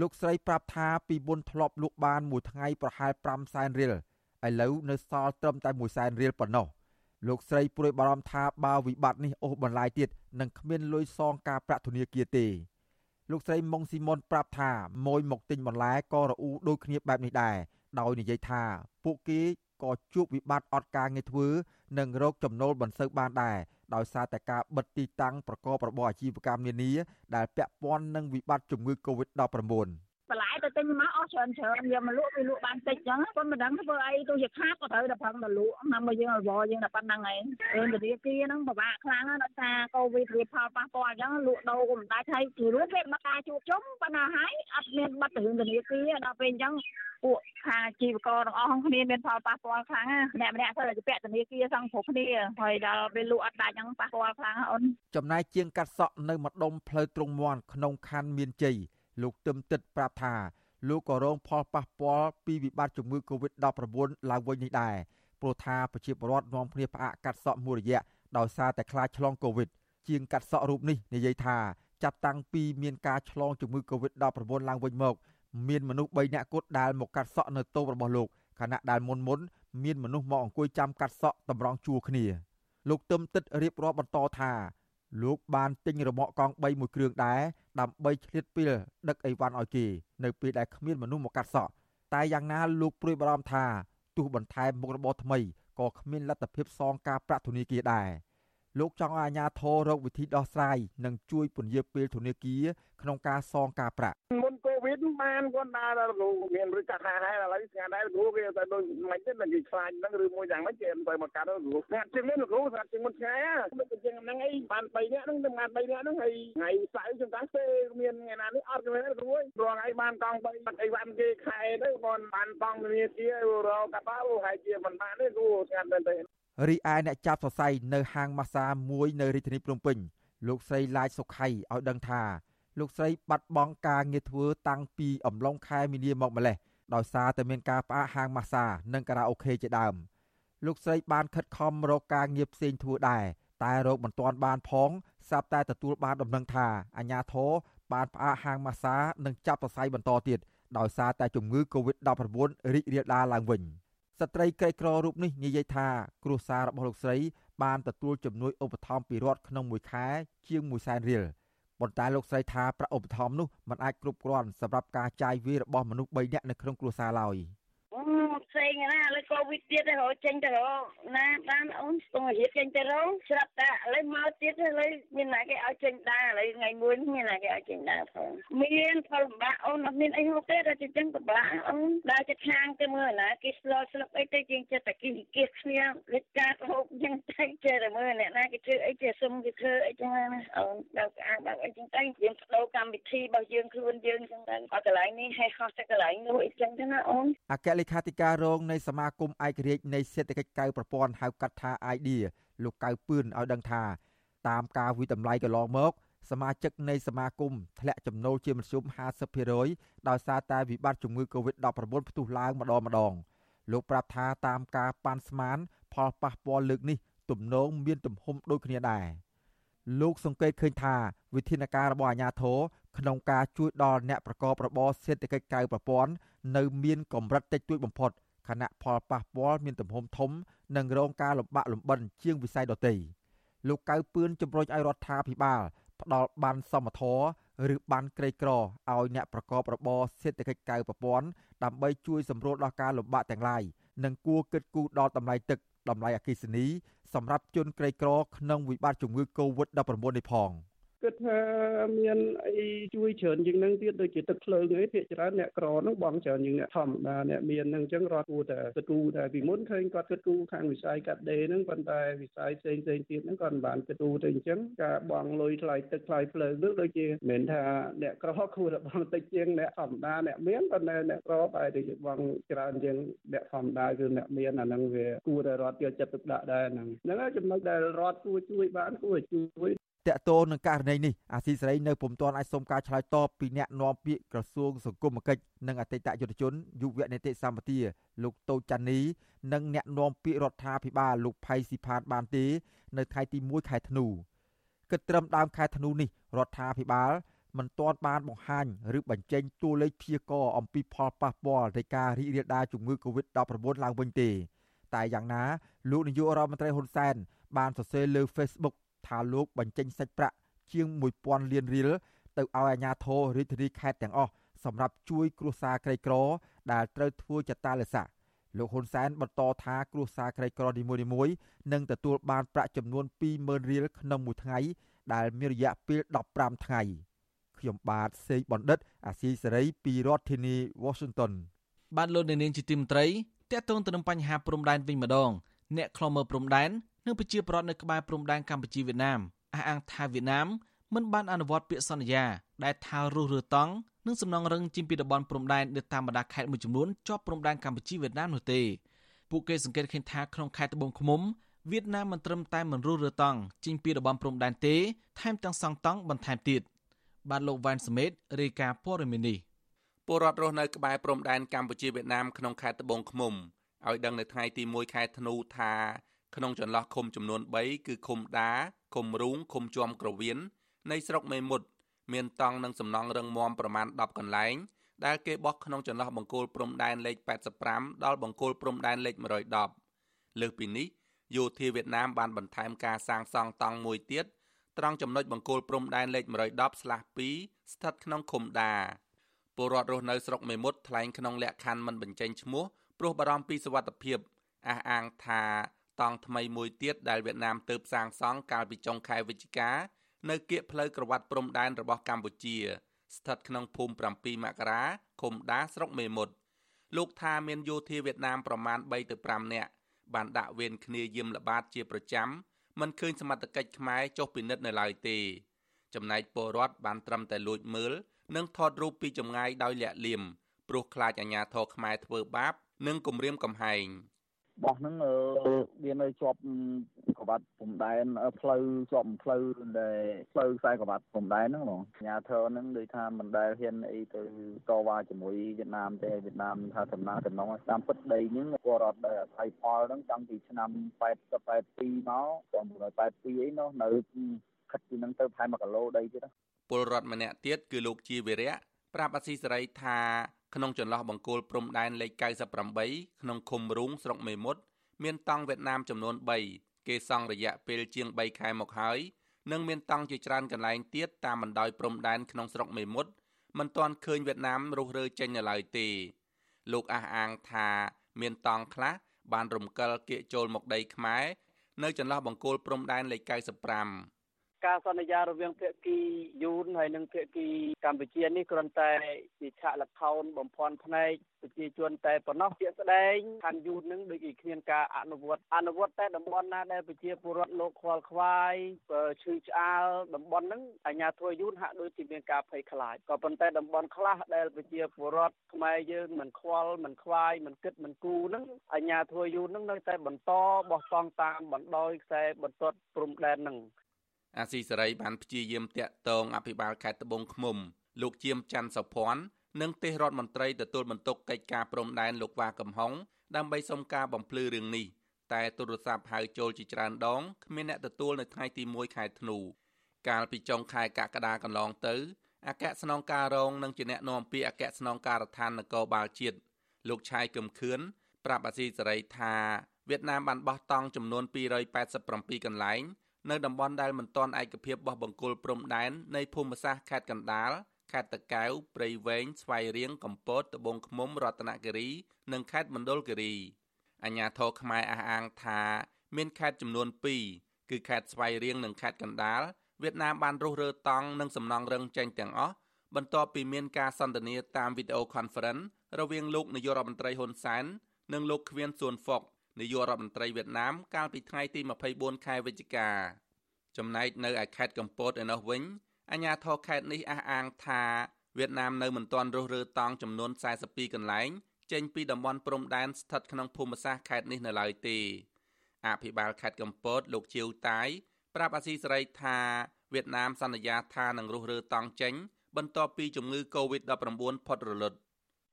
លោកស្រីប្រាប់ថាពីមុនធ្លាប់លក់បានមួយថ្ងៃប្រហែល5សែនរៀលឥឡូវនៅសល់ត្រឹមតែ1សែនរៀលប៉ុណ្ណោះ លោកស្រីព្រួយបារម្ភថាបើវិបត្តិនេះអូសបន្លាយទៀតនឹងគ្មានលុយសងការប្រាក់ធនាគារទេលោកស្រីម៉ុងស៊ីមុនប្រាប់ថាម៉ួយមកទិញបន្លែក៏រអ៊ូដូចគ្នាបែបនេះដែរដោយនិយាយថាពួកគេក៏ជួបវិបត្តិអត់ការងារធ្វើនិងរោគចំណូលមិនសូវបានដែរដោយសារតែការបិទទីតាំងប្រកបរបរអាជីវកម្មនានាដែលពាក់ព័ន្ធនឹងវិបត្តិជំងឺ Covid-19 បន្លែទៅទិញមកអស់ច្រើនច្រើនយកមកលក់វាលក់បានតិចចឹងប៉ុន្តែមិនដឹងធ្វើអីទោះជាខាតក៏ត្រូវតែប្រឹងតែលក់ដើម្បីយើងអវយើងតែប៉ុណ្្នឹងឯងរឿងធនាគារហ្នឹងពិបាកខ្លាំងណាស់ដោយសារកូវីដវាផលប៉ះពាល់អញ្ចឹងលក់ដូរក៏មិនដាច់ហើយជារួមពេលមកការជួបជុំប៉ុន្តែហើយអត់មានបាត់រឿងធនាគារដល់ពេលអញ្ចឹងពួកខាជីវករទាំងអស់គ្នាមានផលប៉ះពាល់ខ្លាំងណាស់ម្នាក់ម្នាក់ទៅជាពាក់ធនាគារសងគ្រប់គ្នាហើយដល់ពេលលក់អត់ដាច់ហ្នឹងប៉ះពាល់ខ្លាំងអូនចំណែកជាងកាត់សក់នៅម្ដុំផ្លូវទ្រង់មន់ក្នុងខណ្ឌមានជ័យ លោកទឹមទឹកប្រាប់ថាលោកក៏រងផលប៉ះពាល់ពីវិបត្តិជំងឺ Covid-19 ឡើងវិញនេះដែរព្រោះថាប្រជាពលរដ្ឋនាំគ្នាផ្អាកកាត់សក់មួយរយៈដោយសារតែខ្លាចឆ្លង Covid ជាងកាត់សក់រូបនេះនិយាយថាចាប់តាំងពីមានការឆ្លងជំងឺ Covid-19 ឡើងវិញមកមានមនុស្ស3នាក់គត់ដែលមកកាត់សក់នៅតូបរបស់លោកខណៈដែលមុនមុនមានមនុស្សមកអង្គុយចាំកាត់សក់តម្រង់ជួរគ្នាលោកទឹមទឹករៀបរាប់បន្តថា លោកបានទិញរមាក់កង់3មួយគ្រឿងដែរដើម្បីឆ្លៀតពេលដឹកអីវ៉ាន់ឲ្យគេនៅពេលដែលគ្មានមនុស្សមកកាត់សក់តែយ៉ាងណាលោកព្រួយបារម្ភថាទោះបន្ថែមមុខរបរថ្មីក៏គ្មានលទ្ធភាពសងការប្រាក់ធនាគារដែរលោកចង់ឲ្យអាជ្ញាធររកវិធីដោះស្រាយនិងជួយពន្យាពេលធនាគារក្នុងការសងការប្រាក់មុនកូ វីដបានគាត់ដើរដល់គ្រូមានឬកាត់ហាហើយឥឡូវស្ងាត់ដែរគ្រូគេទៅដូចមិនទេនឹងគេខ្លាចហ្នឹងឬមួយយ៉ាងម៉េចគេទៅមកកាត់គ្រូស្ងាត់ជាងនេះគ្រូស្ងាត់ជាងមុនឆ្ងាយដូចជាងហ្នឹងអីបាន3នាក់ហ្នឹងទៅបាន3នាក់ហ្នឹងហើយថ្ងៃសៅរ៍ចំតាំងទេមានថ្ងៃណានេះអត់ទេគ្រូអើយរងឲ្យបានកង់3បាត់អីវ៉ាន់គេខែទៅគាត់បានបងធនាគាររកកាត់ដល់ហើយជាមិនបានទេគ្រូស្ងាត់មែនទេរីឯអ្នកចាប់សរសៃនៅហាងម៉ាសាមួយនៅរាជធានីភ្នំពេញលោកស្រីឡាយសុខៃឲ្យដឹងថា លោកស្រីបាត់បង់ការងារធ្វើតាំងពីអំឡុងខែមីនាមកម្លេះដោយសារតែមានការផ្អាកហាងម៉ាសានិងការ៉ាអូខេជាដើមលោកស្រីបានខិតខំរកការងារផ្សេងធ្វើដែរតែរកមិនទាន់បានផងស្រាប់តែទទួលបានដំណឹងថាអាញាធរបានផ្អាកហាងម៉ាសានិងចាប់សរសៃបន្តទៀតដោយសារតែជំងឺ Covid-19 រីករាលដាលឡើងវិញស្ត្រីក្រីក្ររូបនេះនិយាយថាគ្រួសាររបស់លោកស្រីបានទទួលជំនួយឧបត្ថម្ភពីរដ្ឋក្នុងមួយខែជាង1សែនរៀល ប៉ុន្តែលោកស្រីថាប្រាក់ឧបត្ថម្ភនោះមិនអាចគ្រប់គ្រាន់សម្រាប់ការចាយវាយរបស់មនុស្ស3នាក់នៅក្នុងគ្រួសារឡើយ ខផ្សេងណាឥឡូវកូវីដទៀតទៅរកចេញទៅរកណាបានអូនស្ទងរៀបចេញទៅរកស្រាប់តែឥឡូវមកទៀតឥឡូវមានណាគេឲ្យចេញដែរឥឡូវថ្ងៃមួយមានណាគេឲ្យចេញដែរផងមានផលលំបាកអូនអត់មានអីហូបទេតែចិញ្ចឹមពិបាកអូនដើរចិត្តខាងទៅមើលណាគេស្លស្លឹកអីទៅជាងចិត្តតែគេគេគ្នាលេចការហូបចឹងតែចេះតែមើលអ្នកណាគេធ្វើអីចេះសុំគេធ្វើអីចឹងណាអូនដល់អាងដល់អីចឹងទៅយើងបដូរកម្មវិធីរបស់យើងខ្លួនយើងចឹងទៅអត់កន្លែងនេះហើយខុសតែកន្លែងនោះអីចឹងទៅណាអូនអគ្គលេខាធិការរងនៃសមាគមឯករាជ្យនៃសេដ្ឋកិច្ចកៅប្រព័ន្ធហៅកាត់ថា IDEA លោកកៅពឿនឲ្យដឹងថាតាមការវិតម្លៃកន្លងមក សមាជិកនៃសមាគមធ្លាក់ចំណូលជាមធ្យម50%ដោយសារតែវិបត្តិជំងឺ Covid-19 ផ្ទុះឡើងម្ដងម្ដងលោកប្រាប់ថាតាមការប៉ាន់ស្មានផលប៉ះពាល់លើកនេះទំនងមានទំហំដូចគ្នាដែរ លោកសង្កេតឃើញថាវិធានការរបស់អាជ្ញាធរក្នុងការជួយដល់អ្នកប្រកបរបរសេដ្ឋកិច្ចកៅប្រព័ន្ធនៅមានកម្រិតតិចតួចបំផុតខណៈផលប៉ះពាល់មានទំហំធំ និងរងការលំបាកលំបិនជាងវិស័យដទៃលោកកៅពឿនជំរុញឲ្យរដ្ឋាភិបាលផ្ដល់បានសមធរឬបានក្រីក្រឲ្យអ្នកប្រកបរបរសេដ្ឋកិច្ចកៅប្រព័ន្ធដើម្បីជួយសម្រួលដល់ការលំបាកទាំងឡាយនិងគួរគិតគូរដល់តម្លៃទឹក តម្លៃអគ្គិសនីសម្រាប់ជនក្រីក្រក្នុងវិបត្តិជំងឺ Covid-19 នេះផង។ គិតថាមានអីជួយច្រើនជាងនឹងទៀតដូចជាទឹកភ្លើងអីភាគច្រើនអ្នកក្រហ្នឹងបងច្រើនជាងអ្នកធម្មតាអ្នកមានហ្នឹងអញ្ចឹងរត់គួរតែគិតគូរតែពីមុនឃើញគាត់គិតគូរខាងវិស័យកាត់ដេរហ្នឹងប៉ុន្តែវិស័យផ្សេងផ្សេងទៀតហ្នឹងគាត់មិនបានគិតគូរទៅអញ្ចឹងការបងលុយថ្លៃទឹកថ្លៃភ្លើងនោះដូចជាមិនថាអ្នកក្រគួរតែបងតិចជាងអ្នកធម្មតាអ្នកមានប៉ុន្តែអ្នកក្របែរទៅជាបងច្រើនជាងអ្នកធម្មតាគឺអ្នកមានអាហ្នឹងវាគួរតែរត់យកចិត្តទុកដាក់ដែរហ្នឹងហ្នឹងហើយចំណុចដែលរត់គួរជួយបានគួរជួយ តកតោនឹងករណីនេះអាស៊ីសេរីនៅពុំទាន់អាចសុំការឆ្លើយតបពីអ្នកនាំពាក្យក្រសួងសង្គមគិច្ចនិងអតីតយុវជនយុវនីតិសម្បទាលោកតូចចាន់នីនិងអ្នកនាំពាក្យរដ្ឋាភិបាលលោកផៃស៊ីផានបានទេនៅថ្ងៃទី1ខែធ្នូគិតត្រឹមដើមខែធ្នូនេះរដ្ឋាភិបាលមិនទាន់បានបង្ហាញឬបញ្ចេញតួលេខព្យាករណ៍អំពីផលប៉ះពាល់នៃការរីករាលដាលជំងឺ Covid-19 ឡើងវិញទេតែយ៉ាងណាលោកនាយករដ្ឋមន្ត្រីហ៊ុនសែនបានសរសេរលើ Facebook ថាលោកបញ្ចេញសាច់ប្រាក់ជាង1000លានរៀលទៅឲ្យអាជ្ញាធររាជធានីខេត្តទាំងអស់សម្រាប់ជួយគ្រួសារក្រីក្រ ដែលត្រូវធ្វើចតាលិស័កលោកហ៊ុនសែនបន្តថាគ្រួសារក្រីក្រនីមួយៗនឹងទទួលបានប្រាក់ចំនួន20000រៀលក្នុងមួយថ្ងៃ ដែលមានរយៈពេល15ថ្ងៃខ្ញុំបាទសេកបណ្ឌិត អាស៊ីសេរីពីរដ្ឋធានី Washington បាទលោកនាងជាទីមត្រីតកតងទៅនឹងបញ្ហាព្រំដែនវិញម្ដង អ្នកខ្លមើព្រំដែន និងប្រជាប្រដ្ឋនៅក្បែរព្រំដែនកម្ពុជាវៀតណាមអះអាងថាវៀតណាមមិនបានអនុវត្តពាក្យសន្យាដែលថារុះរើតង់និងសំណងរឹងជិះពីតំបន់ព្រំដែននៅតាមបណ្ដាខេត្តមួយចំនួនជាប់ព្រំដែនកម្ពុជាវៀតណាមនោះទេពួកគេសង្កេតឃើញថាក្នុងខេត្តត្បូងឃ្មុំវៀតណាមមិនត្រឹមតែមិនរុះរើតង់ជិះពីតំបន់ព្រំដែនទេថែមទាំងសង់តង់បន្ថែមទៀតបាទលោកវ៉ាន់សមេតរាយការណ៍ព័ត៌មាននេះពលរដ្ឋរស់នៅក្បែរព្រំដែនកម្ពុជាវៀតណាមក្នុងខេត្តត្បូងឃ្មុំឲ្យដឹងនៅថ្ងៃទី1ខែធ្នូថា ក្នុងចន្លោះឃុំចំនួន3គឺឃុំដាឃុំរូងឃុំជាំក្រវៀននៃស្រុកមេមត់មានតង់និងសំណង់រឹងមាំប្រមាណ10កន្លែងដែលគេបោះក្នុងចន្លោះបង្គោលព្រំដែនលេខ85ដល់បង្គោលព្រំដែនលេខ110លើសពីនេះយោធាវៀតណាមបានបន្ថែមការសាងសង់តង់មួយទៀតត្រង់ចំណុចបង្គោលព្រំដែនលេខ110/2ស្ថិតក្នុងឃុំដាពលរដ្ឋរស់នៅស្រុកមេមត់ថ្លែងក្នុងលក្ខខណ្ឌមិនបញ្ចេញឈ្មោះព្រោះបារម្ភពីសុវត្ថិភាពអះអាងថា តង់ថ្មីមួយទៀតដែលវៀតណាមទើបសាងសង់កាលពីចុងខែវិច្ឆិកានៅគៀកផ្លូវក្រវ៉ាត់ព្រំដែនរបស់កម្ពុជា ស្ថិតក្នុងភូមិ7មករាឃុំដាស្រុកមេមត់លោកថាមានយោធាវៀតណាមប្រមាណ3ទៅ5នាក់បានដាក់វេនគ្នាយាមល្បាតជាប្រចាំមិនឃើញសមត្ថកិច្ចខ្មែរចុះពិនិត្យនៅឡើយទេ ចំណែកពលរដ្ឋបានត្រឹមតែលួចមើលនិងថតរូបពីចម្ងាយដោយលាក់លៀមព្រោះខ្លាចអាជ្ញាធរខ្មែរធ្វើបាប និងគំរាមកំហែង។ បោះហ្នឹងវានៅជាប់ក្បាត់ព្រំដែនផ្លូវជាប់ផ្លូវដែលផ្លូវខ្សែក្បាត់ព្រំដែនហ្នឹងបងអាញាធរហ្នឹងដូចថាមិនដែលហ៊ានអីទៅតវ៉ាជាមួយវៀតណាមទេវៀតណាមថាដំណើរដំណងតាមពិតដីហ្នឹងពលរដ្ឋដែលអាស្រ័យផលហ្នឹងតាំងពីឆ្នាំ82មក1982អីនោះនៅខិតពីហ្នឹងទៅប្រហែល1គីឡូដីទៀតពលរដ្ឋម្នាក់ទៀតគឺលោកជាវិរៈប្រាប់អសីសេរីថា ក្នុងចន្លោះបង្គោលព្រំដែនលេខ98ក្នុងឃុំរូងស្រុកមេមត់មានតង់វៀតណាមចំនួន3គេសង់រយៈពេលជាង3ខែមកហើយនិងមានតង់ជាច្រើនកន្លែងទៀតតាមបណ្ដោយព្រំដែនក្នុងស្រុកមេមត់មិនទាន់ឃើញវៀតណាមរុះរើចេញនៅឡើយទេ លោកអះអាងថាមានតង់ខ្លះបានរំកិលគៀកចូលមកដីខ្មែរនៅចន្លោះបង្គោលព្រំដែនលេខ95 ការសន្យារវាងភាគីយូនហើយនិងភាគីកម្ពុជានេះគ្រាន់តែជាឆាកលខោនបំភាន់ភ្នែកប្រជាជនតែប៉ុណ្ណោះជាស្ដែងខាងយូននឹងដូចជាគ្មានការអនុវត្តអនុវត្តតែតំបន់ណាដែលប្រជាពលរដ្ឋលោកខ្វល់ខ្វាយឈឺឆ្អាលតំបន់ហ្នឹងអាជ្ញាធរយូនហាក់ដូចជាមានការភ័យខ្លាចក៏ប៉ុន្តែតំបន់ខ្លះដែលប្រជាពលរដ្ឋខ្មែរយើងមិនខ្វល់មិនខ្វាយមិនគិតមិនគូរហ្នឹងអាជ្ញាធរយូនហ្នឹងនៅតែបន្តបោះតង់តាមបណ្ដោយខ្សែបន្ទាត់ព្រំដែនហ្នឹង អាស៊ីសេរីបានព្យាយាមតាក់ទងអភិបាលខេត្តត្បូងឃ្មុំ លោកជាមច័ន្ទសុភ័ណ្ឌនិងទេសរដ្ឋមន្ត្រីទទួលបន្ទុកកិច្ចការព្រំដែនលោកវ៉ាកំហុងដើម្បីសុំការបំភ្លឺរឿងនេះតែទូរស័ព្ទហៅចូលជាច្រើនដងគ្មានអ្នកទទួលនៅថ្ងៃទី1ខែធ្នូកាលពីចុងខែកក្កដាកន្លងទៅអគ្គស្នងការរងនិងជាអ្នកនាំពាក្យអគ្គស្នងការដ្ឋាននគរបាលជាតិលោកឆាយកឹមខឿនប្រាប់អាស៊ីសេរីថាវៀតណាមបានបោះតង់ចំនួន287កន្លែង នៅតំបន់ដែលមិនទាន់ឯកភាពរបស់បង្គោលព្រំដែននៃភូមិសាស្ត្រខេត្តកណ្ដាលខេត្តតាកែវព្រៃវែងស្វាយរៀងកំពតត្បូងឃ្មុំរតនគិរីនិងខេត្តមណ្ឌលគិរីអាជ្ញាធរខ្មែរអះអាងថាមានខេត្តចំនួន2គឺខេត្តស្វាយរៀងនិងខេត្តកណ្ដាលវៀតណាមបានរុះរើតង់និងសំណង់រឹងចេញទាំងអស់បន្ទាប់ពីមានការសន្ទនាតាមវីដេអូ conference រវាងលោកនាយករដ្ឋមន្ត្រីហ៊ុនសែននិងលោកឃ្វៀនសួនហ្វុក នាយករដ្ឋមន្ត្រីវៀតណាមកាលពីថ្ងៃទី24ខែវិច្ឆិកាចំណែកនៅឯខេត្តកំពតឯនោះវិញអាជ្ញាធរខេត្តនេះអះអាងថាវៀតណាមនៅមិនទាន់រុះរើតង់ចំនួន42កន្លែងចេញពីតំបន់ព្រំដែនស្ថិតក្នុងភូមិសាស្ត្រខេត្តនេះនៅឡើយទេអភិបាលខេត្តកំពតលោកជាវតាយប្រាប់អាស៊ីសេរីថាវៀតណាមសន្យាថានឹងរុះរើតង់ចេញបន្ទាប់ពីជំងឺ Covid-19 ផុតរលត់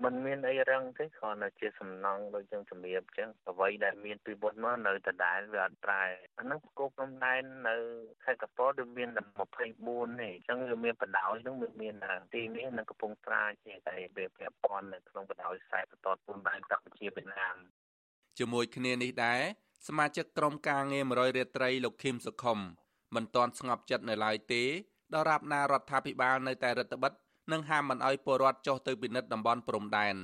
มันមានអីរឹងទេគ្រាន់តែជាសំណង់ដូចយើងជំរាបអញ្ចឹងអ្វីដែលមានពីមុនមកនៅដដែលវាអត់ប្រែអាហ្នឹងប្រកបព្រំដែននៅខេត្តកពតវាមានតែ24ទេអញ្ចឹងវាមានបដ ாய் ហ្នឹងវាមានទីនេះនៅកំពង់ស្រាជាតែវាពាក់ព័ន្ធនៅក្នុងបដ ாய் ខ្សែបន្តព្រំដែនកម្ពុជាវៀតណាមជាមួយគ្នានេះដែរសមាជិកក្រុមការងារ100រាត្រីលោកឃឹមសុខុមមិនទាន់ស្ងប់ចិត្តនៅឡើយទេដរាបណារដ្ឋាភិបាលនៅតែរដ្ឋបិទ និងហាមមិនអោយពលរដ្ឋចុះទៅពិនិត្យតំបន់ព្រំដែន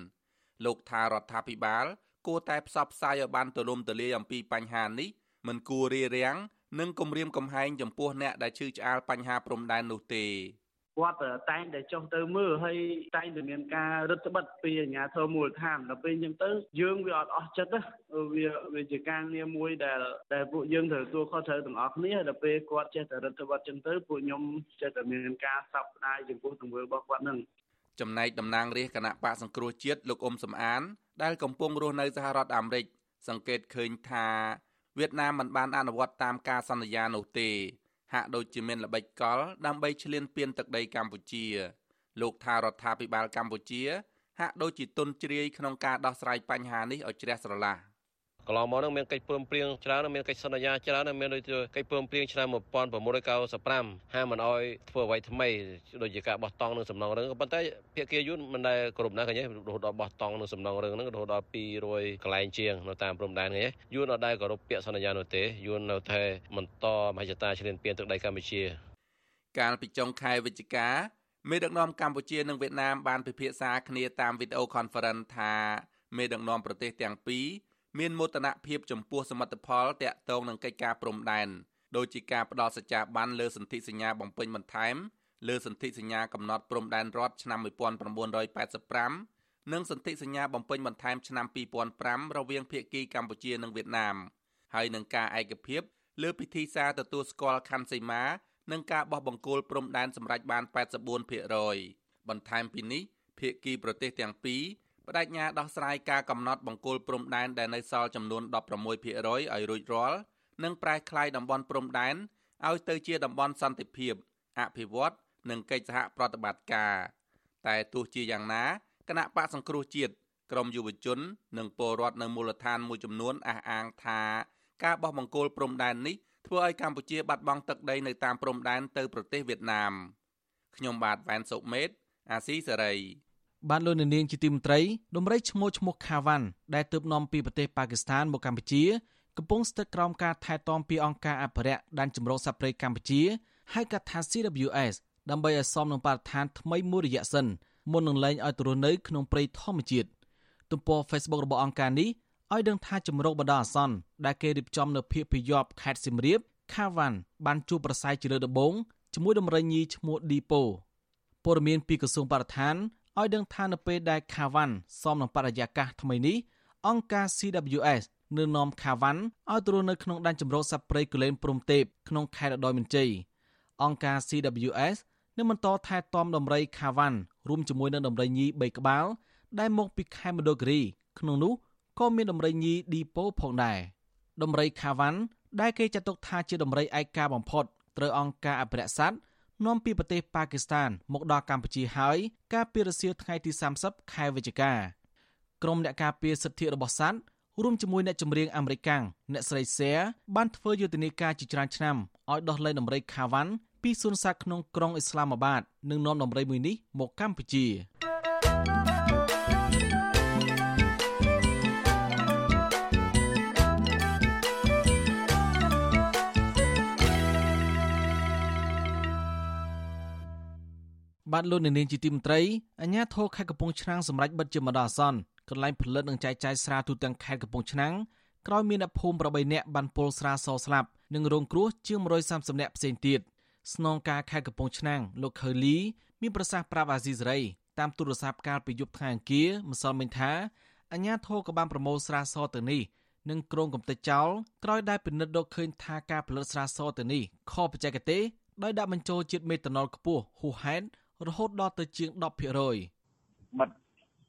លោកថារដ្ឋាភិបាល គួរតែផ្សព្វផ្សាយឲ្យបានទូលំទូលាយអំពីបញ្ហានេះមិនគួររារាំងនិងគំរាមកំហែងចំពោះអ្នកដែលឈឺឆ្អាលបញ្ហាព្រំដែននោះទេ គាត់តែងតែចុះទៅមើលហើយតែងតែមានការរឹតបន្តឹងពីអាជ្ញាធរមូលដ្ឋានដល់ពេលអញ្ចឹងទៅយើងវាអត់អស់ចិត្តណាវាវាជាការងារមួយដែលដែលពួកយើងត្រូវទទួលខុសត្រូវទាំងអស់គ្នាដល់ពេលគាត់ចេះតែរឹតបន្តឹងអញ្ចឹងទៅពួកខ្ញុំចេះតែមានការសោកស្ដាយចំពោះទង្វើរបស់គាត់នឹងចំណែកតំណាងរាជគណៈបកសង្គ្រោះជាតិលោកអ៊ុំសំអាន ដែលកំពុងរស់នៅសហរដ្ឋអាមេរិកសង្កេតឃើញថាវៀតណាមមិនបានអនុវត្តតាមការសន្យានោះទេ ហាក់ដូចជាមានល្បិចកលដើម្បីឈ្លានពានទឹកដីកម្ពុជា លោកថារដ្ឋាភិបាលកម្ពុជាហាក់ដូចជាទុនជ្រាយក្នុងការដោះស្រាយបញ្ហានេះឲ្យជ្រះស្រឡះ កន្លងមកនឹងមានកិច្ចព្រមព្រៀងច្រើនមានកិច្ចសន្យាច្រើនមានដូចជាកិច្ចព្រមព្រៀងឆ្នាំ1995ហាមមិនអោយធ្វើអ្វីថ្មីដូចជាការបោះតង់នឹងសំណងរឿងប៉ុន្តែភាគីយូនមិនដែលគ្រប់ណាស់ឃើញរហូតដល់បោះតង់នឹងសំណងរឿងហ្នឹងរហូតដល់200កន្លែងជាងនៅតាមព្រំដែនឃើញយូនអត់ដែលគោរពពាក្យសន្យានោះទេយូននៅតែបន្តមហិច្ឆតាឈ្លានពានទឹកដីកម្ពុជា កាលពីចុងខែវិច្ឆិកាមេដឹកនាំកម្ពុជានិងវៀតណាមបានពិភាក្សាគ្នាតាមវីដេអូ conference ថាមេដឹកនាំប្រទេសទាំងពីរ មានមោទនភាពចំពោះសមិទ្ធផលតាក់ទងនឹងកិច្ចការព្រំដែនដោយជាការផ្ដល់សច្ចាប័នលើសន្ធិសញ្ញាបំពេញបន្ថែមលើសន្ធិសញ្ញាកំណត់ព្រំដែនរដ្ឋឆ្នាំ1985និងសន្ធិសញ្ញាបំពេញបន្ថែមឆ្នាំ2005រវាងភាគីកម្ពុជានិងវៀតណាមហើយនឹងការឯកភាពលើពិធីសារទទួលស្គាល់ខណ្ឌសីមានិងការបោះបង្គោលព្រំដែនសម្រេចបាន84%បន្ថែមពីនេះភាគីប្រទេសទាំងពីរ បដិញ្ញាដោះស្រាយការកំណត់បង្គោលព្រំដែនដែលនៅសល់ចំនួន16%ឲ្យរួចរាល់និងប្រែក្លាយតំបន់ព្រំដែនឲ្យទៅជាតំបន់សន្តិភាពអភិវឌ្ឍនិងកិច្ចសហប្រតិបត្តិការតែទោះជាយ៉ាងណាគណៈបកសង្គ្រោះជាតិក្រមយុវជន និងពលរដ្ឋនៅមូលដ្ឋានមួយចំនួនអះអាងថាការបោះបង្គោលព្រំដែននេះធ្វើឲ្យកម្ពុជាបាត់បង់ទឹកដីនៅតាមព្រំដែនទៅប្រទេសវៀតណាមខ្ញុំបាទវ៉ែនសុមេតអាស៊ីសេរី បានលោកនាងជាទីមត្រីដំរីឈ្មោះឈ្មោះខាវ៉ាន់ដែលទើបនាំពីប្រទេសប៉ាគីស្ថានមកកម្ពុជាកំពុងស្ថិតក្រោមការថែទាំពីអង្គការអភិរក្សដែនជម្រកសត្វព្រៃកម្ពុជាហៅកាត់ថា CWS ដើម្បីឲ្យសមនឹងបរិស្ថានថ្មីមួយរយៈសិនមុននឹងលែងឲ្យទៅរស់នៅក្នុងព្រៃធម្មជាតិទំព័រ Facebook របស់អង្គការនេះឲ្យដឹងថាជំរងបណ្ដោះអាសន្នដែលគេរៀបចំនៅភូមិភិយប់ខេត្តសៀមរាបខាវ៉ាន់បានជួបប្រស័យជាលើដំបូងជាមួយដំរីញីឈ្មោះឌីប៉ូព័ត៌មានពីក្រសួងបរិស្ថាន ឲ្យដឹងថានៅពេលដែលខាវ៉ាន់សមនឹងបរិយាកាសថ្មីនេះអង្គការ CWS នៅនាំខាវ៉ាន់ឲ្យទៅរស់នៅក្នុងដែនជម្រកសត្វព្រៃគូលែនព្រំទេពក្នុងខេត្តរដូវមានជ័យអង្គការ CWS នឹងបន្តថែទាំដំរីខាវ៉ាន់រួមជាមួយនឹងដំរីញី3ក្បាល ដែលមកពីខេត្តមណ្ឌលគិរីក្នុងនោះក៏មានដំរីញីឌីប៉ូផងដែរដំរីខាវ៉ាន់ដែលគេចាត់ទុកថាជាដំរីឯកាបំផុតត្រូវអង្គការអភិរក្សសត្វ នាំពីប្រទេសប៉ាគីស្ថានមកដល់កម្ពុជាហើយកាលពីរសៀលថ្ងៃទី30ខែវិច្ឆិកាក្រុមអ្នកការពារសិទ្ធិរបស់សត្វរួមជាមួយអ្នកចម្រៀងអាមេរិកាំងអ្នកស្រីសែបានធ្វើយុទ្ធនាការជាច្រើនឆ្នាំឲ្យដោះលែងដំរីខាវ៉ាន់ពីសួនសត្វក្នុងក្រុងអ៊ីស្លាមាបាតនិងនាំដំរីមួយនេះមកកម្ពុជា បាទលោកនាងជាទីមត្រីអាញាធរខេត្តកំពង់ឆ្នាំងសម្រាប់បិទជាម្ដងអាសន្នកន្លែងផលិតនិងចែកចាយស្រាទូទាំងខេត្តកំពង់ឆ្នាំងក្រោយមានអ្នកភូមិ8នាក់បានពុលស្រាសស្លាប់និងរងគ្រោះជាង130នាក់ផ្សេងទៀតស្នងការខេត្តកំពង់ឆ្នាំងលោកខឺលីមានប្រសាសន៍ប្រាប់អាស៊ីសេរីតាមទូរស័ព្ទកាលពីយប់ថ្ងៃអង្គារម្សិលមិញថាអាញាធរក៏បានប្រមូលស្រាសទៅនេះនិងក្រុងកំទេចចោលក្រោយដែលពិនិត្យរកឃើញថាការផលិតស្រាសទៅនេះខុសបច្ចេកទេសដោយដាក់បញ្ចូលជាតិមេតាណុលខ្ពស់ហួសហេតុ រហូតដល់ទៅជាង10%បិទឥ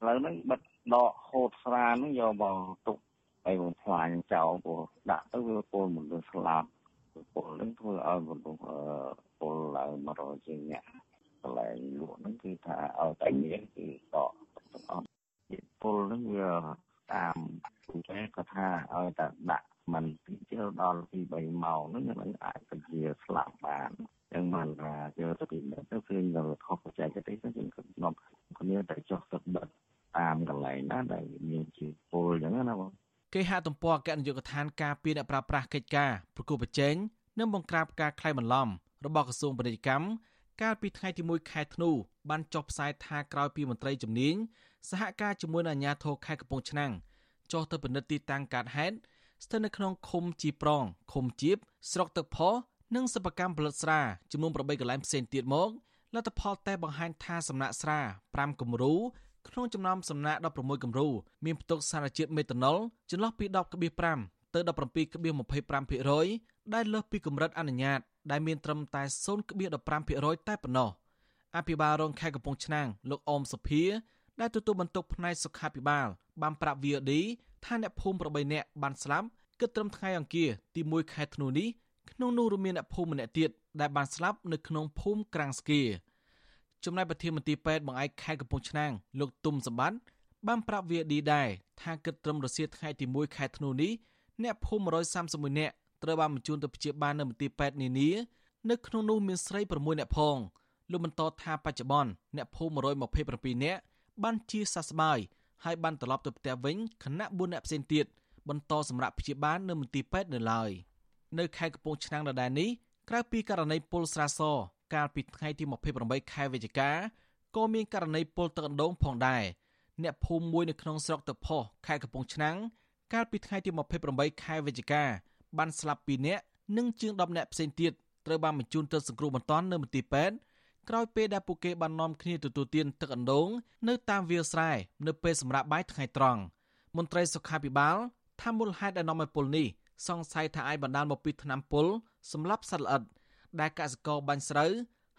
ឡូវហ្នឹងបិទដកហូតស្រាហ្នឹងយកមកទុកឲ្យបំផ្លាញចោលព្រោះដាក់ទៅវាពលមនុស្សស្លាប់ពលហ្នឹងធ្វើឲ្យមនុស្សពលឡើង100ជាងអ្នកកន្លែងលក់ហ្នឹងគឺថាឲ្យតែមានគឺដកទាំងអស់ពលហ្នឹងវាតាមគូចេក៏ថាឲ្យតែដាក់ มันពីជិលដល់ពី3ម៉ោងហ្នឹងនឹងអាចពជាស្លាប់បានចឹងបានថាយកទៅពីនេះទៅឃើញដល់ខុសបច្ចេកទេសទៅយើងខ្ញុំគ្នាតែចុះទឹកបិទតាមកន្លែងណាដែលមានជាពលចឹងណាបងគេហទំព័រអគ្គនាយកដ្ឋានការពារអ្នកប្រាស្រ័យកិច្ចការប្រគល់ប្រជែងនិងបង្ក្រាបការក្លែងបន្លំរបស់ក្រសួងពាណិជ្ជកម្មកាលពីថ្ងៃទី1ខែធ្នូបានចុះផ្សាយថាក្រោយពីមន្ត្រីជំនាញសហការជាមួយនឹងអាជ្ញាធរខេត្តកំពង់ឆ្នាំងចុះទៅពិនិត្យទីតាំងកើតហេតុ ស្ថិតនៅក្នុងឃុំជីប្រងឃុំជីបស្រុកទឹកផុសនិងសិប្បកម្មផលិតស្រាចំនួន8កន្លែងផ្សេងទៀតមកលទ្ធផលតេស្តបង្ហាញថាសំណាក់ស្រា5គំរូក្នុងចំណោមសំណាក់16គំរូមានផ្ទុកសារជាតិមេតាណុលចន្លោះពី10.5ទៅ17.25%ដែលលើសពីកម្រិតអនុញ្ញាតដែលមានត្រឹមតែ0.15%តែប៉ុណ្ណោះអភិបាលរងខេត្តកំពង់ឆ្នាំងលោកអមសុភា ដែលទទួលបន្ទុកផ្នែកសុខាភិបាល បានប្រាប់ VOD ថាអ្នកភូមិ8នាក់បានស្លាប់គិតត្រឹមថ្ងៃអង្គារទី1ខែធ្នូនេះក្នុងនោះរួមមានអ្នកភូមិម្នាក់ទៀតដែលបានស្លាប់នៅក្នុងភូមិក្រាំងស្គីចំណែកប្រធានមន្ត្រីពេទ្យបង្អែកខេត្តកំពង់ឆ្នាំងលោកទុំសម្បត្តិបានប្រាប់ VD ដែរថាគិតត្រឹមរសៀលថ្ងៃទី1ខែធ្នូនេះអ្នកភូមិ131នាក់ត្រូវបានបញ្ជូនទៅព្យាបាលនៅមន្ទីរពេទ្យនានានៅក្នុងនោះមានស្រី6នាក់ផងលោកបន្តថាបច្ចុប្បន្នអ្នកភូមិ127នាក់ បានជាសះស្បើយហើយបានត្រឡប់ទៅផ្ទះវិញខណៈ4នាក់ផ្សេងទៀតបន្តសម្រាប់ព្យាបាលនៅមន្ទីរពេទ្យនៅឡើយនៅខេត្តកំពង់ឆ្នាំងដដែលនេះក្រៅពីករណីពលស្រាសកាលពីថ្ងៃទី28ខែវិច្ឆិកាក៏មានករណីពលទឹកអណ្ដូងផងដែរអ្នកភូមិមួយនៅក្នុងស្រុកទឹកផុសខេត្តកំពង់ឆ្នាំងកាលពីថ្ងៃទី28ខែវិច្ឆិកាបានស្លាប់2នាក់និងជាង10នាក់ផ្សេងទៀតត្រូវបានបញ្ជូនទៅសង្គ្រោះបន្ទាន់នៅមន្ទីរពេទ្យ ក្រោយពេលដែលពួកគេបាននាំគ្នាទទួលទានទឹកអណ្ដូងនៅតាមវាលស្រែនៅពេលសម្រាប់បាយថ្ងៃត្រង់មន្ត្រីសុខាភិបាលថាមូលហេតុដែលនាំឲ្យពលនេះសង្ស័យថាអាចបណ្ដាលមកពីថ្នាំពុលសម្រាប់សត្វល្អិតដែលកសិករបាញ់ស្រូវ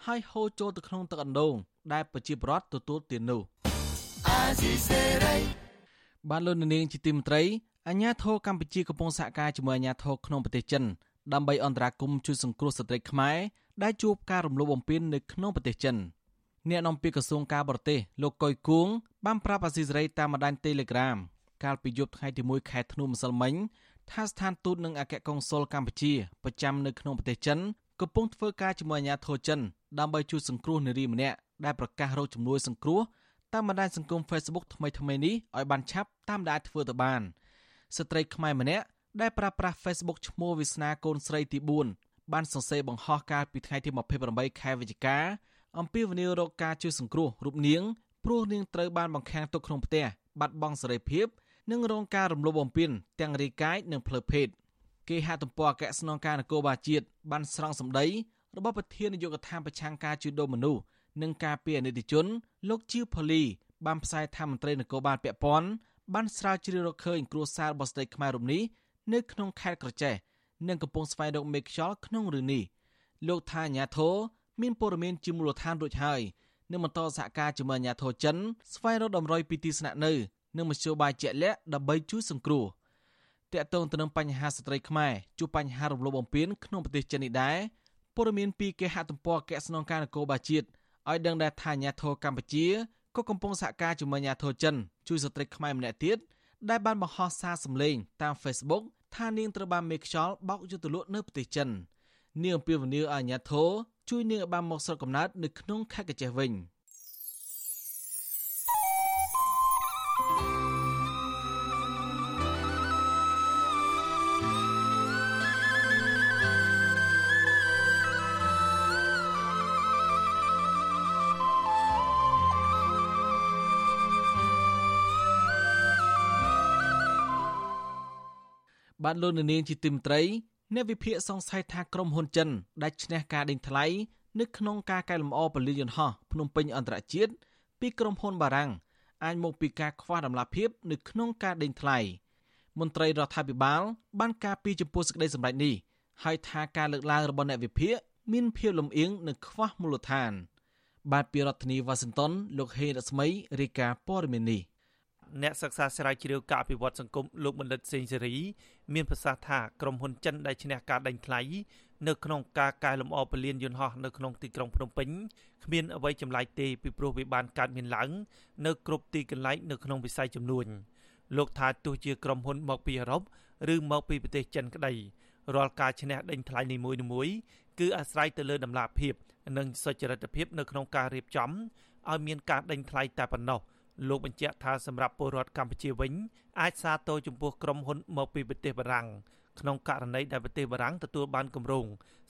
ហើយហូរចូលទៅក្នុងទឹកអណ្ដូងដែលប្រជាពលរដ្ឋទទួលទាននោះបានលោកនាងជាទីមត្រីអាញាធរកម្ពុជាកំពុងសហការជាមួយអាញាធរក្នុងប្រទេសចិនដើម្បីអន្តរាគមជួយសង្គ្រោះស្ត្រីខ្មែរ ដែលជួបការរំលោភបំពាននៅក្នុងប្រទេសចិនអ្នកនាំពាក្យក្រសួងការបរទេសលោកកុយគួងបានប្រាប់អាស៊ីសេរីតាមបណ្ដាញ Telegram កាលពីយប់ថ្ងៃទី1ខែធ្នូម្សិលមិញថាស្ថានទូតនិងអគ្គកុងស៊ុលកម្ពុជាប្រចាំនៅក្នុងប្រទេសចិនកំពុងធ្វើការជាមួយអាជ្ញាធរចិនដើម្បីជួយសង្គ្រោះនារីម្នាក់ដែលប្រកាសរកជំនួយសង្គ្រោះតាមបណ្ដាញសង្គម Facebook ថ្មីថ្មីនេះឲ្យបានឆាប់តាមដែលធ្វើទៅបានស្ត្រីខ្មែរម្នាក់ដែលប្រើប្រាស់ Facebook ឈ្មោះវាសនាកូនស្រីទី4 បានសរសេរបង្ហោះកាលពីថ្ងៃទី28ខែវិច្ឆិកាអំពីវនីរោគការជួយសង្គ្រោះរូបនាងព្រោះនាងត្រូវបានបង្ខាំងទុកក្នុងផ្ទះបាត់បង់សេរីភាព និងរងការរំលោភបំពានទាំងរាយកាយនិងផ្លូវភេទគេហទំព័រអគ្គស្នងការនគរបាលជាតិបានស្រង់សម្ដីរបស់ប្រធាននាយកដ្ឋានប្រឆាំងការជួញដូរមនុស្សនិងការពារអនិច្ចជន លោកជាវផូលីបានផ្សាយថាមន្ត្រីនគរបាលពាក់ព័ន្ធបានស្រាវជ្រាវរកឃើញគ្រួសាររបស់ស្ត្រីខ្មែររូបនេះនៅក្នុងខេត្តក្រចេះ និងកំពុងស្វែងរកមេខ្យល់ក្នុងរឿងនេះលោកថាអាញាធរមានព័ត៌មានជាមូលដ្ឋានរួចហើយនឹងបន្តសហការជាមួយអាញាធរចិនស្វែងរកដំណោយពីទីស្នាក់នៅនិងមធ្យោបាយជាក់លាក់ដើម្បីជួយសង្គ្រោះតកតងទៅនឹងបញ្ហាស្ត្រីខ្មែរជួបបញ្ហារំលោភបំពានក្នុងប្រទេសចិននេះដែរព័ត៌មានពីគេហទំព័រកែស្នងការនគរបាលជាតិឲ្យដឹងដែរថាអាញាធរកម្ពុជាក៏កំពុងសហការជាមួយអាញាធរចិនជួយស្ត្រីខ្មែរម្នាក់ទៀតដែលបានបង្ហោះសារសម្លេងតាម Facebook ថានាងត្រូវបានមេខ្យល់បោកយុទ្ធលក់នៅប្រទេសចិននាងអំពាវនាវឲ្យអាញាធរជួយនាងឲ្យបានមកស្រុកកំណើតនៅក្នុងខេត្តកញ្ចេះវិញ។ បានលោកនាងជាទីមត្រីអ្នកវិភាគសង្ស័យថាក្រុមហ៊ុនចិនដែលឈ្នះការដេញថ្លៃនៅក្នុងការកែលម្អពលានយន្តហោះភ្នំពេញអន្តរជាតិពីក្រុមហ៊ុនបារាំងអាចមកពីការខ្វះដំណាភាពនៅក្នុងការដេញថ្លៃមន្ត្រីរដ្ឋាភិបាលបានការពីចំពោះសេចក្តីសម្រេចនេះហើយថាការលើកឡើងរបស់អ្នកវិភាគមានភាពលំអៀងនិងខ្វះមូលដ្ឋាន បាទពីរដ្ឋធានីវ៉ាស៊ីនតោនលោកហេរស្មីរាយការណ៍ព័ត៌មាននេះអ្នកសិក្សាស្រាវជ្រាវការអភិវឌ្ឍសង្គមលោកបណ្ឌិតសេងសេរី មានប្រសាសន៍ថាក្រុមហ៊ុនចិនដែលឈ្នះការដេញថ្លៃនៅក្នុងការកែលម្អពលានយន្តហោះនៅក្នុងទីក្រុងភ្នំពេញគ្មានអ្វីចម្លែកទេពីព្រោះវាបានកើតមានឡើងនៅគ្រប់ទីកន្លែងនៅក្នុងវិស័យចំនួនលោកថាទោះជាក្រុមហ៊ុនមកពីអឺរ៉ុបឬមកពីប្រទេសចិនក្តីរាល់ការឈ្នះដេញថ្លៃនីមួយៗគឺអាស្រ័យទៅលើដំណាភាពនិងសុចរិតភាពនៅក្នុងការរៀបចំឲ្យមានការដេញថ្លៃតែប៉ុណ្ណោះ លោកបញ្ជាក់ថាសម្រាប់ពលរដ្ឋកម្ពុជាវិញអាចសាទរចំពោះក្រុមហ៊ុនមកពីប្រទេសបារាំងក្នុងករណីដែលប្រទេសបារាំងទទួលបានគម្រោង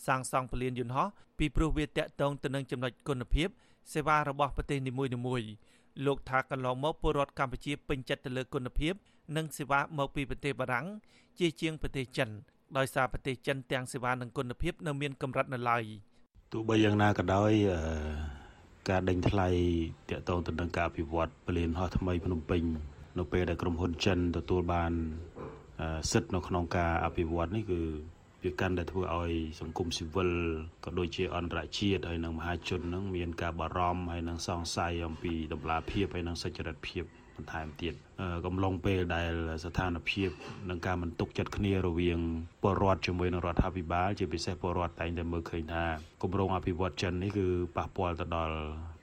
សាងសង់ពលានយន្តហោះពីព្រោះវាតាក់ទងទៅនឹងចំណុចគុណភាព សេវារបស់ប្រទេសនីមួយៗលោកថាកន្លងមកពលរដ្ឋកម្ពុជាពេញចិត្តទៅលើគុណភាព និងសេវាមកពីប្រទេសបារាំងជាជាងប្រទេសចិនដោយសារប្រទេសចិនទាំងសេវានិងគុណភាពនៅមានកម្រិតនៅឡើយទោះបីយ៉ាងណាក៏ដោយអឺ ការដេញថ្លៃតាក់ទងទៅនឹងការអភិវឌ្ឍពលានហោះថ្មីភ្នំពេញនៅពេលដែលក្រុមហ៊ុនចិនទទួលបានសិទ្ធិនៅក្នុងការអភិវឌ្ឍនេះគឺ វាកាន់តែធ្វើឲ្យសង្គមស៊ីវិលក៏ដូចជាអន្តរជាតិហើយនិងមហាជននឹងមានការបារម្ភហើយនិងសង្ស័យអំពីតម្លាភាពហើយនិងសុចរិតភាពបន្ថែមទៀតកំឡុងពេលដែលស្ថានភាពនិងការមិនទុកចិត្តគ្នារវាងពលរដ្ឋជាមួយនឹងរដ្ឋាភិបាលជាពិសេសពលរដ្ឋតែងតែមើលឃើញថាគម្រោងអភិវឌ្ឍចិននេះគឺប៉ះពាល់ទៅដល់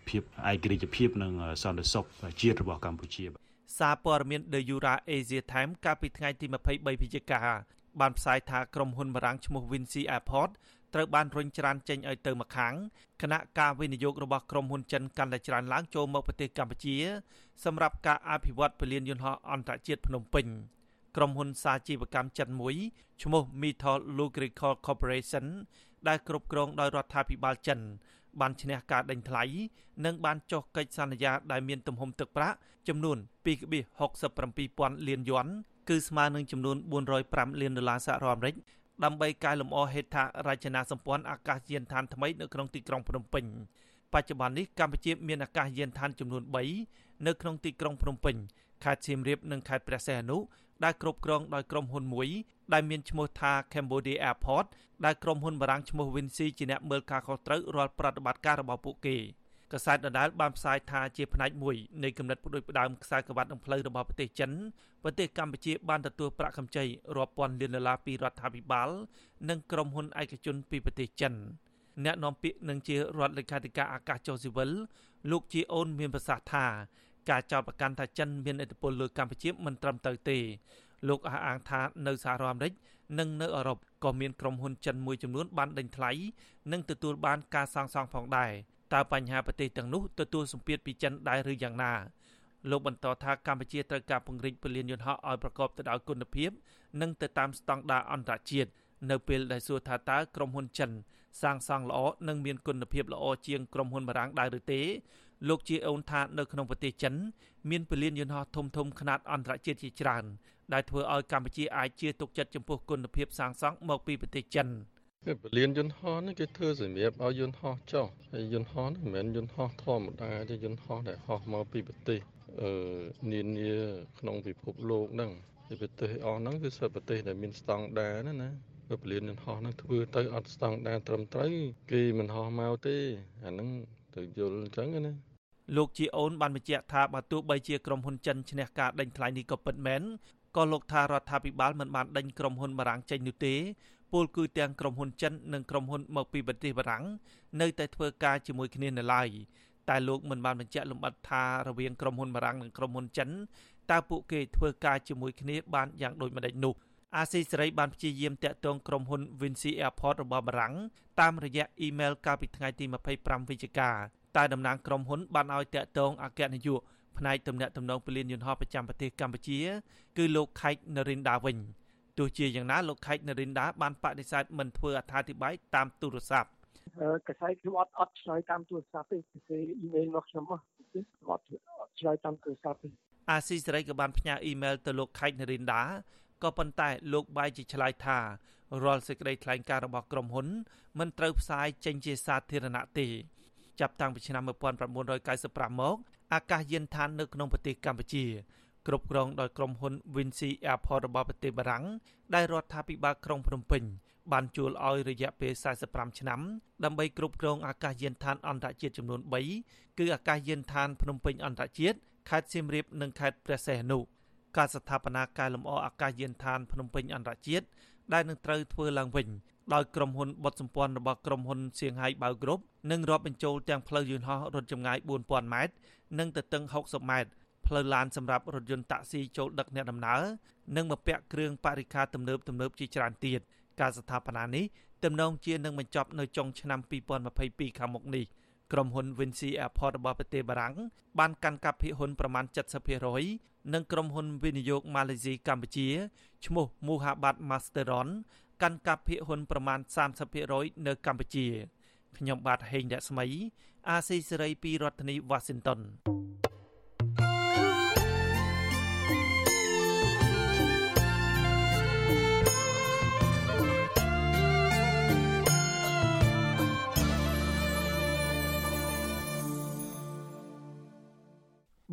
ភាពឯករាជ្យភាពនិងសន្តិសុខជាតិរបស់កម្ពុជាសារព័ត៌មាន The Yura Asia Time កាលពីថ្ងៃទី23វិច្ឆិកា បានផ្សាយថាក្រុមហ៊ុនបារាំងឈ្មោះ Vinci Airport ត្រូវបានរុញច្រានចេញឲ្យទៅម្ខាងគណៈការវិនិយោគរបស់ក្រុមហ៊ុនចិនកាន់តែច្រើនឡើងចូលមកប្រទេសកម្ពុជា សម្រាប់ការអភិវឌ្ឍពលានយន្តហោះអន្តរជាតិភ្នំពេញក្រុមហ៊ុនសាជីវកម្មចិនមួយឈ្មោះ Metal Lubrical Corporation ដែលគ្រប់គ្រងដោយរដ្ឋាភិបាលចិន បានឈ្នះការដេញថ្លៃនិងបានចុះកិច្ចសន្យាដែលមានទំហំទឹកប្រាក់ចំនួន2.67,000លានយួន គឺស្មើនឹងចំនួន405លានដុល្លារសហរដ្ឋអាមេរិកដើម្បីកែលម្អហេដ្ឋារចនាសម្ព័ន្ធអាកាសយានដ្ឋានថ្មីនៅក្នុងទីក្រុងភ្នំពេញបច្ចុប្បន្ននេះកម្ពុជាមានអាកាសយានដ្ឋានចំនួន3នៅក្នុងទីក្រុងភ្នំពេញខេត្តសៀមរាបនិងខេត្តព្រះសីហនុដែលគ្រប់គ្រងដោយក្រុមហ៊ុនមួយដែលមានឈ្មោះថា Cambodia Airport ដែលក្រុមហ៊ុនបារាំងឈ្មោះ Vinci ជាអ្នកមើលការខុសត្រូវរាល់ប្រតិបត្តិការរបស់ពួកគេ។ កាសែតដដាលបានផ្សាយថាជាផ្នែកមួយនៃគំនិតផ្ដួចផ្ដើមខ្សែក្រវ៉ាត់នឹងផ្លូវរបស់ប្រទេសចិនប្រទេសកម្ពុជាបានទទួលប្រាក់កម្ចីរាប់ពាន់លានដុល្លារពីរដ្ឋាភិបាលនិងក្រុមហ៊ុនឯកជនពីប្រទេសចិនអ្នកនាំពាក្យនឹងជារដ្ឋលេខាធិការអាកាសចុះស៊ីវិលលោកជាអូនមានប្រសាសន៍ថាការចោទប្រកាន់ថាចិនមានឥទ្ធិពលលើកម្ពុជាមិនត្រឹមត្រូវទេលោកអះអាងថានៅសហរដ្ឋអាមេរិកនិងនៅអឺរ៉ុបក៏មានក្រុមហ៊ុនចិនមួយចំនួនបានដេញថ្លៃនិងទទួលបានការសាងសង់ផងដែរ តើបញ្ហាប្រទេសទាំងនោះទទួលសម្ពាធពីចិនដែរឬយ៉ាងណាលោកបន្តថាកម្ពុជាត្រូវការពង្រីកពលានយន្តហោះឲ្យប្រកបទៅដោយគុណភាព និងទៅតាមស្តង់ដារអន្តរជាតិនៅពេលដែលសួរថាតើក្រុមហ៊ុនចិន សាងសង់ល្អនិងមានគុណភាពល្អជាងក្រុមហ៊ុនបារាំងដែរឬទេលោកជាអូនថានៅក្នុងប្រទេសចិន មានពលានយន្តហោះធំធំខ្នាតអន្តរជាតិជាច្រើនដែលធ្វើឲ្យកម្ពុជាអាចជាទុកចិត្តចំពោះគុណភាពសាងសង់មកពីប្រទេសចិន ពលានយន្តហោះនេះគេធ្វើសម្រាប់ឲ្យយន្តហោះចុះហើយយន្តហោះនេះមិនមែនយន្តហោះធម្មតាទេយន្តហោះដែលហោះមកពីប្រទេសអឺនានាក្នុងពិភពលោកហ្នឹងពីប្រទេសអស់ហ្នឹងគឺសិទ្ធិប្រទេសដែលមានស្តង់ដារណាណាបើពលានយន្តហោះហ្នឹងធ្វើទៅអត់ស្តង់ដារត្រឹមត្រូវគេមិនហោះមកទេអាហ្នឹងទៅយល់អញ្ចឹងណាលោកជាអូនបានបញ្ជាក់ថាបើទោះបីជាក្រុមហ៊ុនចិនឈ្នះការដេញថ្លៃនេះក៏ពិតមែនក៏លោកថារដ្ឋាភិបាលមិនបានដេញក្រុមហ៊ុនបារាំងចេញនោះទេ ពលគឺទាំងក្រុមហ៊ុនចិននិងក្រុមហ៊ុនមកពីប្រទេសបារាំងនៅតែធ្វើការជាមួយគ្នានៅឡើយតែលោកមិនបានបញ្ជាក់លម្អិតថារវាងក្រុមហ៊ុនបារាំងនិងក្រុមហ៊ុនចិនតើពួកគេធ្វើការជាមួយគ្នាបានយ៉ាងដូចម្តេចនោះអាស៊ីសេរីបានព្យាយាមតាក់ទងក្រុមហ៊ុន Vinci Airport របស់បារាំងតាមរយៈអ៊ីមែលកាលពីថ្ងៃទី25វិច្ឆិកាតែតំណាងក្រុមហ៊ុនបានឲ្យតាក់ទងអគ្គនាយកផ្នែកទំនាក់ទំនងពលានយន្តហោះប្រចាំប្រទេសកម្ពុជា គឺលោកខេកនរិនដាវិញ ទោះជាយ៉ាងណាលោកខេកនរិនដាបានបដិសេធមិនធ្វើអត្ថាធិប្បាយតាមទូរស័ព្ទកសែតខ្ញុំអត់អត់ឆ្លើយតាមទូរស័ព្ទទេគឺអ៊ីមែលមកខ្ញុំមកអត់ឆ្លើយតាមទូរស័ព្ទទេអាស៊ីសេរីក៏បានផ្ញើអ៊ីមែលទៅលោកខេកនរិនដាក៏ប៉ុន្តែលោកបាយជាឆ្លើយថារាល់សេចក្តីថ្លែងការណ៍របស់ក្រុមហ៊ុនមិនត្រូវផ្សាយចេញជាសាធារណៈទេចាប់តាំងពីឆ្នាំ1995មកអាកាសយានដ្ឋាននៅក្នុងប្រទេសកម្ពុជា គ្រប់គ្រងដោយក្រុមហ៊ុន Vinci Airport របស់ប្រទេសបារាំងដែលរដ្ឋាភិបាលក្រុងភ្នំពេញបានជួលឲ្យរយៈពេល45ឆ្នាំដើម្បីគ្រប់គ្រងអាកាសយានដ្ឋានអន្តរជាតិចំនួន3គឺអាកាសយានដ្ឋានភ្នំពេញអន្តរជាតិខេត្តសៀមរាបនិងខេត្តព្រះសីហនុការស្ថាបនាកែលម្អអាកាសយានដ្ឋានភ្នំពេញអន្តរជាតិដែលនឹងត្រូវធ្វើឡើងវិញដោយក្រុមហ៊ុនបុតសម្ព័ន្ធរបស់ក្រុមហ៊ុនសៀងហៃបាវគ្រប់នឹងរាប់បញ្ចូលទាំងផ្លូវយន្តហោះរត់ចម្ងាយ4000ម៉ែត្រនិងទទឹង60ម៉ែត្រ ផ្លូវឡានសម្រាប់រថយន្តតាក់ស៊ីចូលដឹកអ្នកដំណើរនិងបំពាក់គ្រឿងបរិក្ខារទំនើបទំនើបជាច្រើនទៀតការស្ថាបនានេះទំនងជានឹងបញ្ចប់នៅចុងឆ្នាំ2022ខាងមុខនេះក្រុមហ៊ុន Vinci Airport របស់ប្រទេសបារាំងបានកាន់កាប់ភាគហ៊ុនប្រមាណ70%និងក្រុមហ៊ុនវិនិយោគម៉ាឡេស៊ីកម្ពុជាឈ្មោះ Muhabat Masteron កាន់កាប់ភាគហ៊ុនប្រមាណ30%នៅកម្ពុជាខ្ញុំបាទហេងរស្មី អាស៊ីសេរីពីរដ្ឋធានី Washington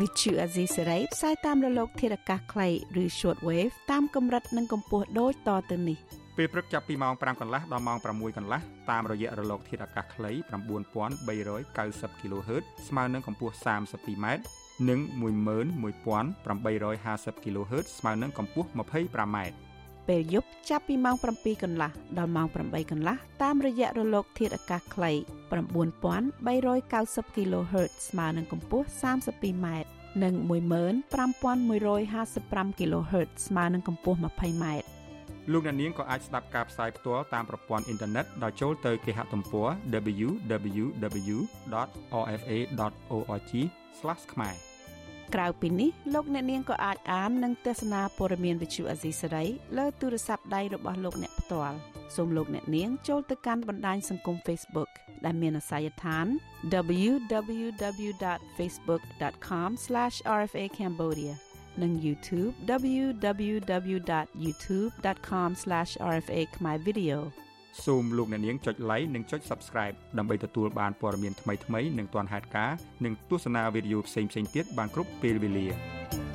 វិទ្យុអាស៊ីសេរីផ្សាយតាមរលក ធារកាសខ្លីឬ short wave តាមកម្រិតនិងកម្ពស់ដូចតទៅនេះពេលព្រឹកចាប់ពីម៉ោង5កន្លះដល់ម៉ោង6កន្លះតាមរយៈរលក ធាតុអាកាសខ្លី9390 kHz ស្មើនឹងកម្ពស់ 32m និង11850 kHz ស្មើនឹងកម្ពស់ 25m ពេលយប់ចាប់ពីម៉ោង7កន្លះដល់ម៉ោង8កន្លះតាមរយៈរលក ធាតុអាកាសខ្លី9390 kHz ស្មើនឹងកម្ពស់ 32m និង15155 kHz ស្មើនឹងកម្ពស់ 20m លោកអ្នកនាងក៏អាចស្ដាប់ការផ្សាយផ្ទាល់តាមប្រព័ន្ធអ៊ីនធឺណិតដោយចូលទៅគេហទំព័រ www.rfa.org/ ខ្មែរ ក្រៅពីនេះលោកអ្នកនាងក៏អាចអាននិងទស្សនាព័ត៌មានវិទ្យុអាស៊ីសេរីលើទូរស័ព្ទដៃរបស់លោកអ្នកផ្ទាល់សូមលោកអ្នកនាងចូលទៅកាន់បណ្ដាញសង្គម Facebook ដែលមានអាសយដ្ឋាន www.facebook.com/rfa cambodia និង YouTube www.youtube.com/rfa khmer video សូមលោកអ្នកនាងចុច like និងចុច Subscribe ដើម្បីទទួលបានព័ត៌មានថ្មីៗនិងទាន់ហេតុការណ៍និងទស្សនាវីដេអូផ្សេងៗទៀតបានគ្រប់ពេលវេលា។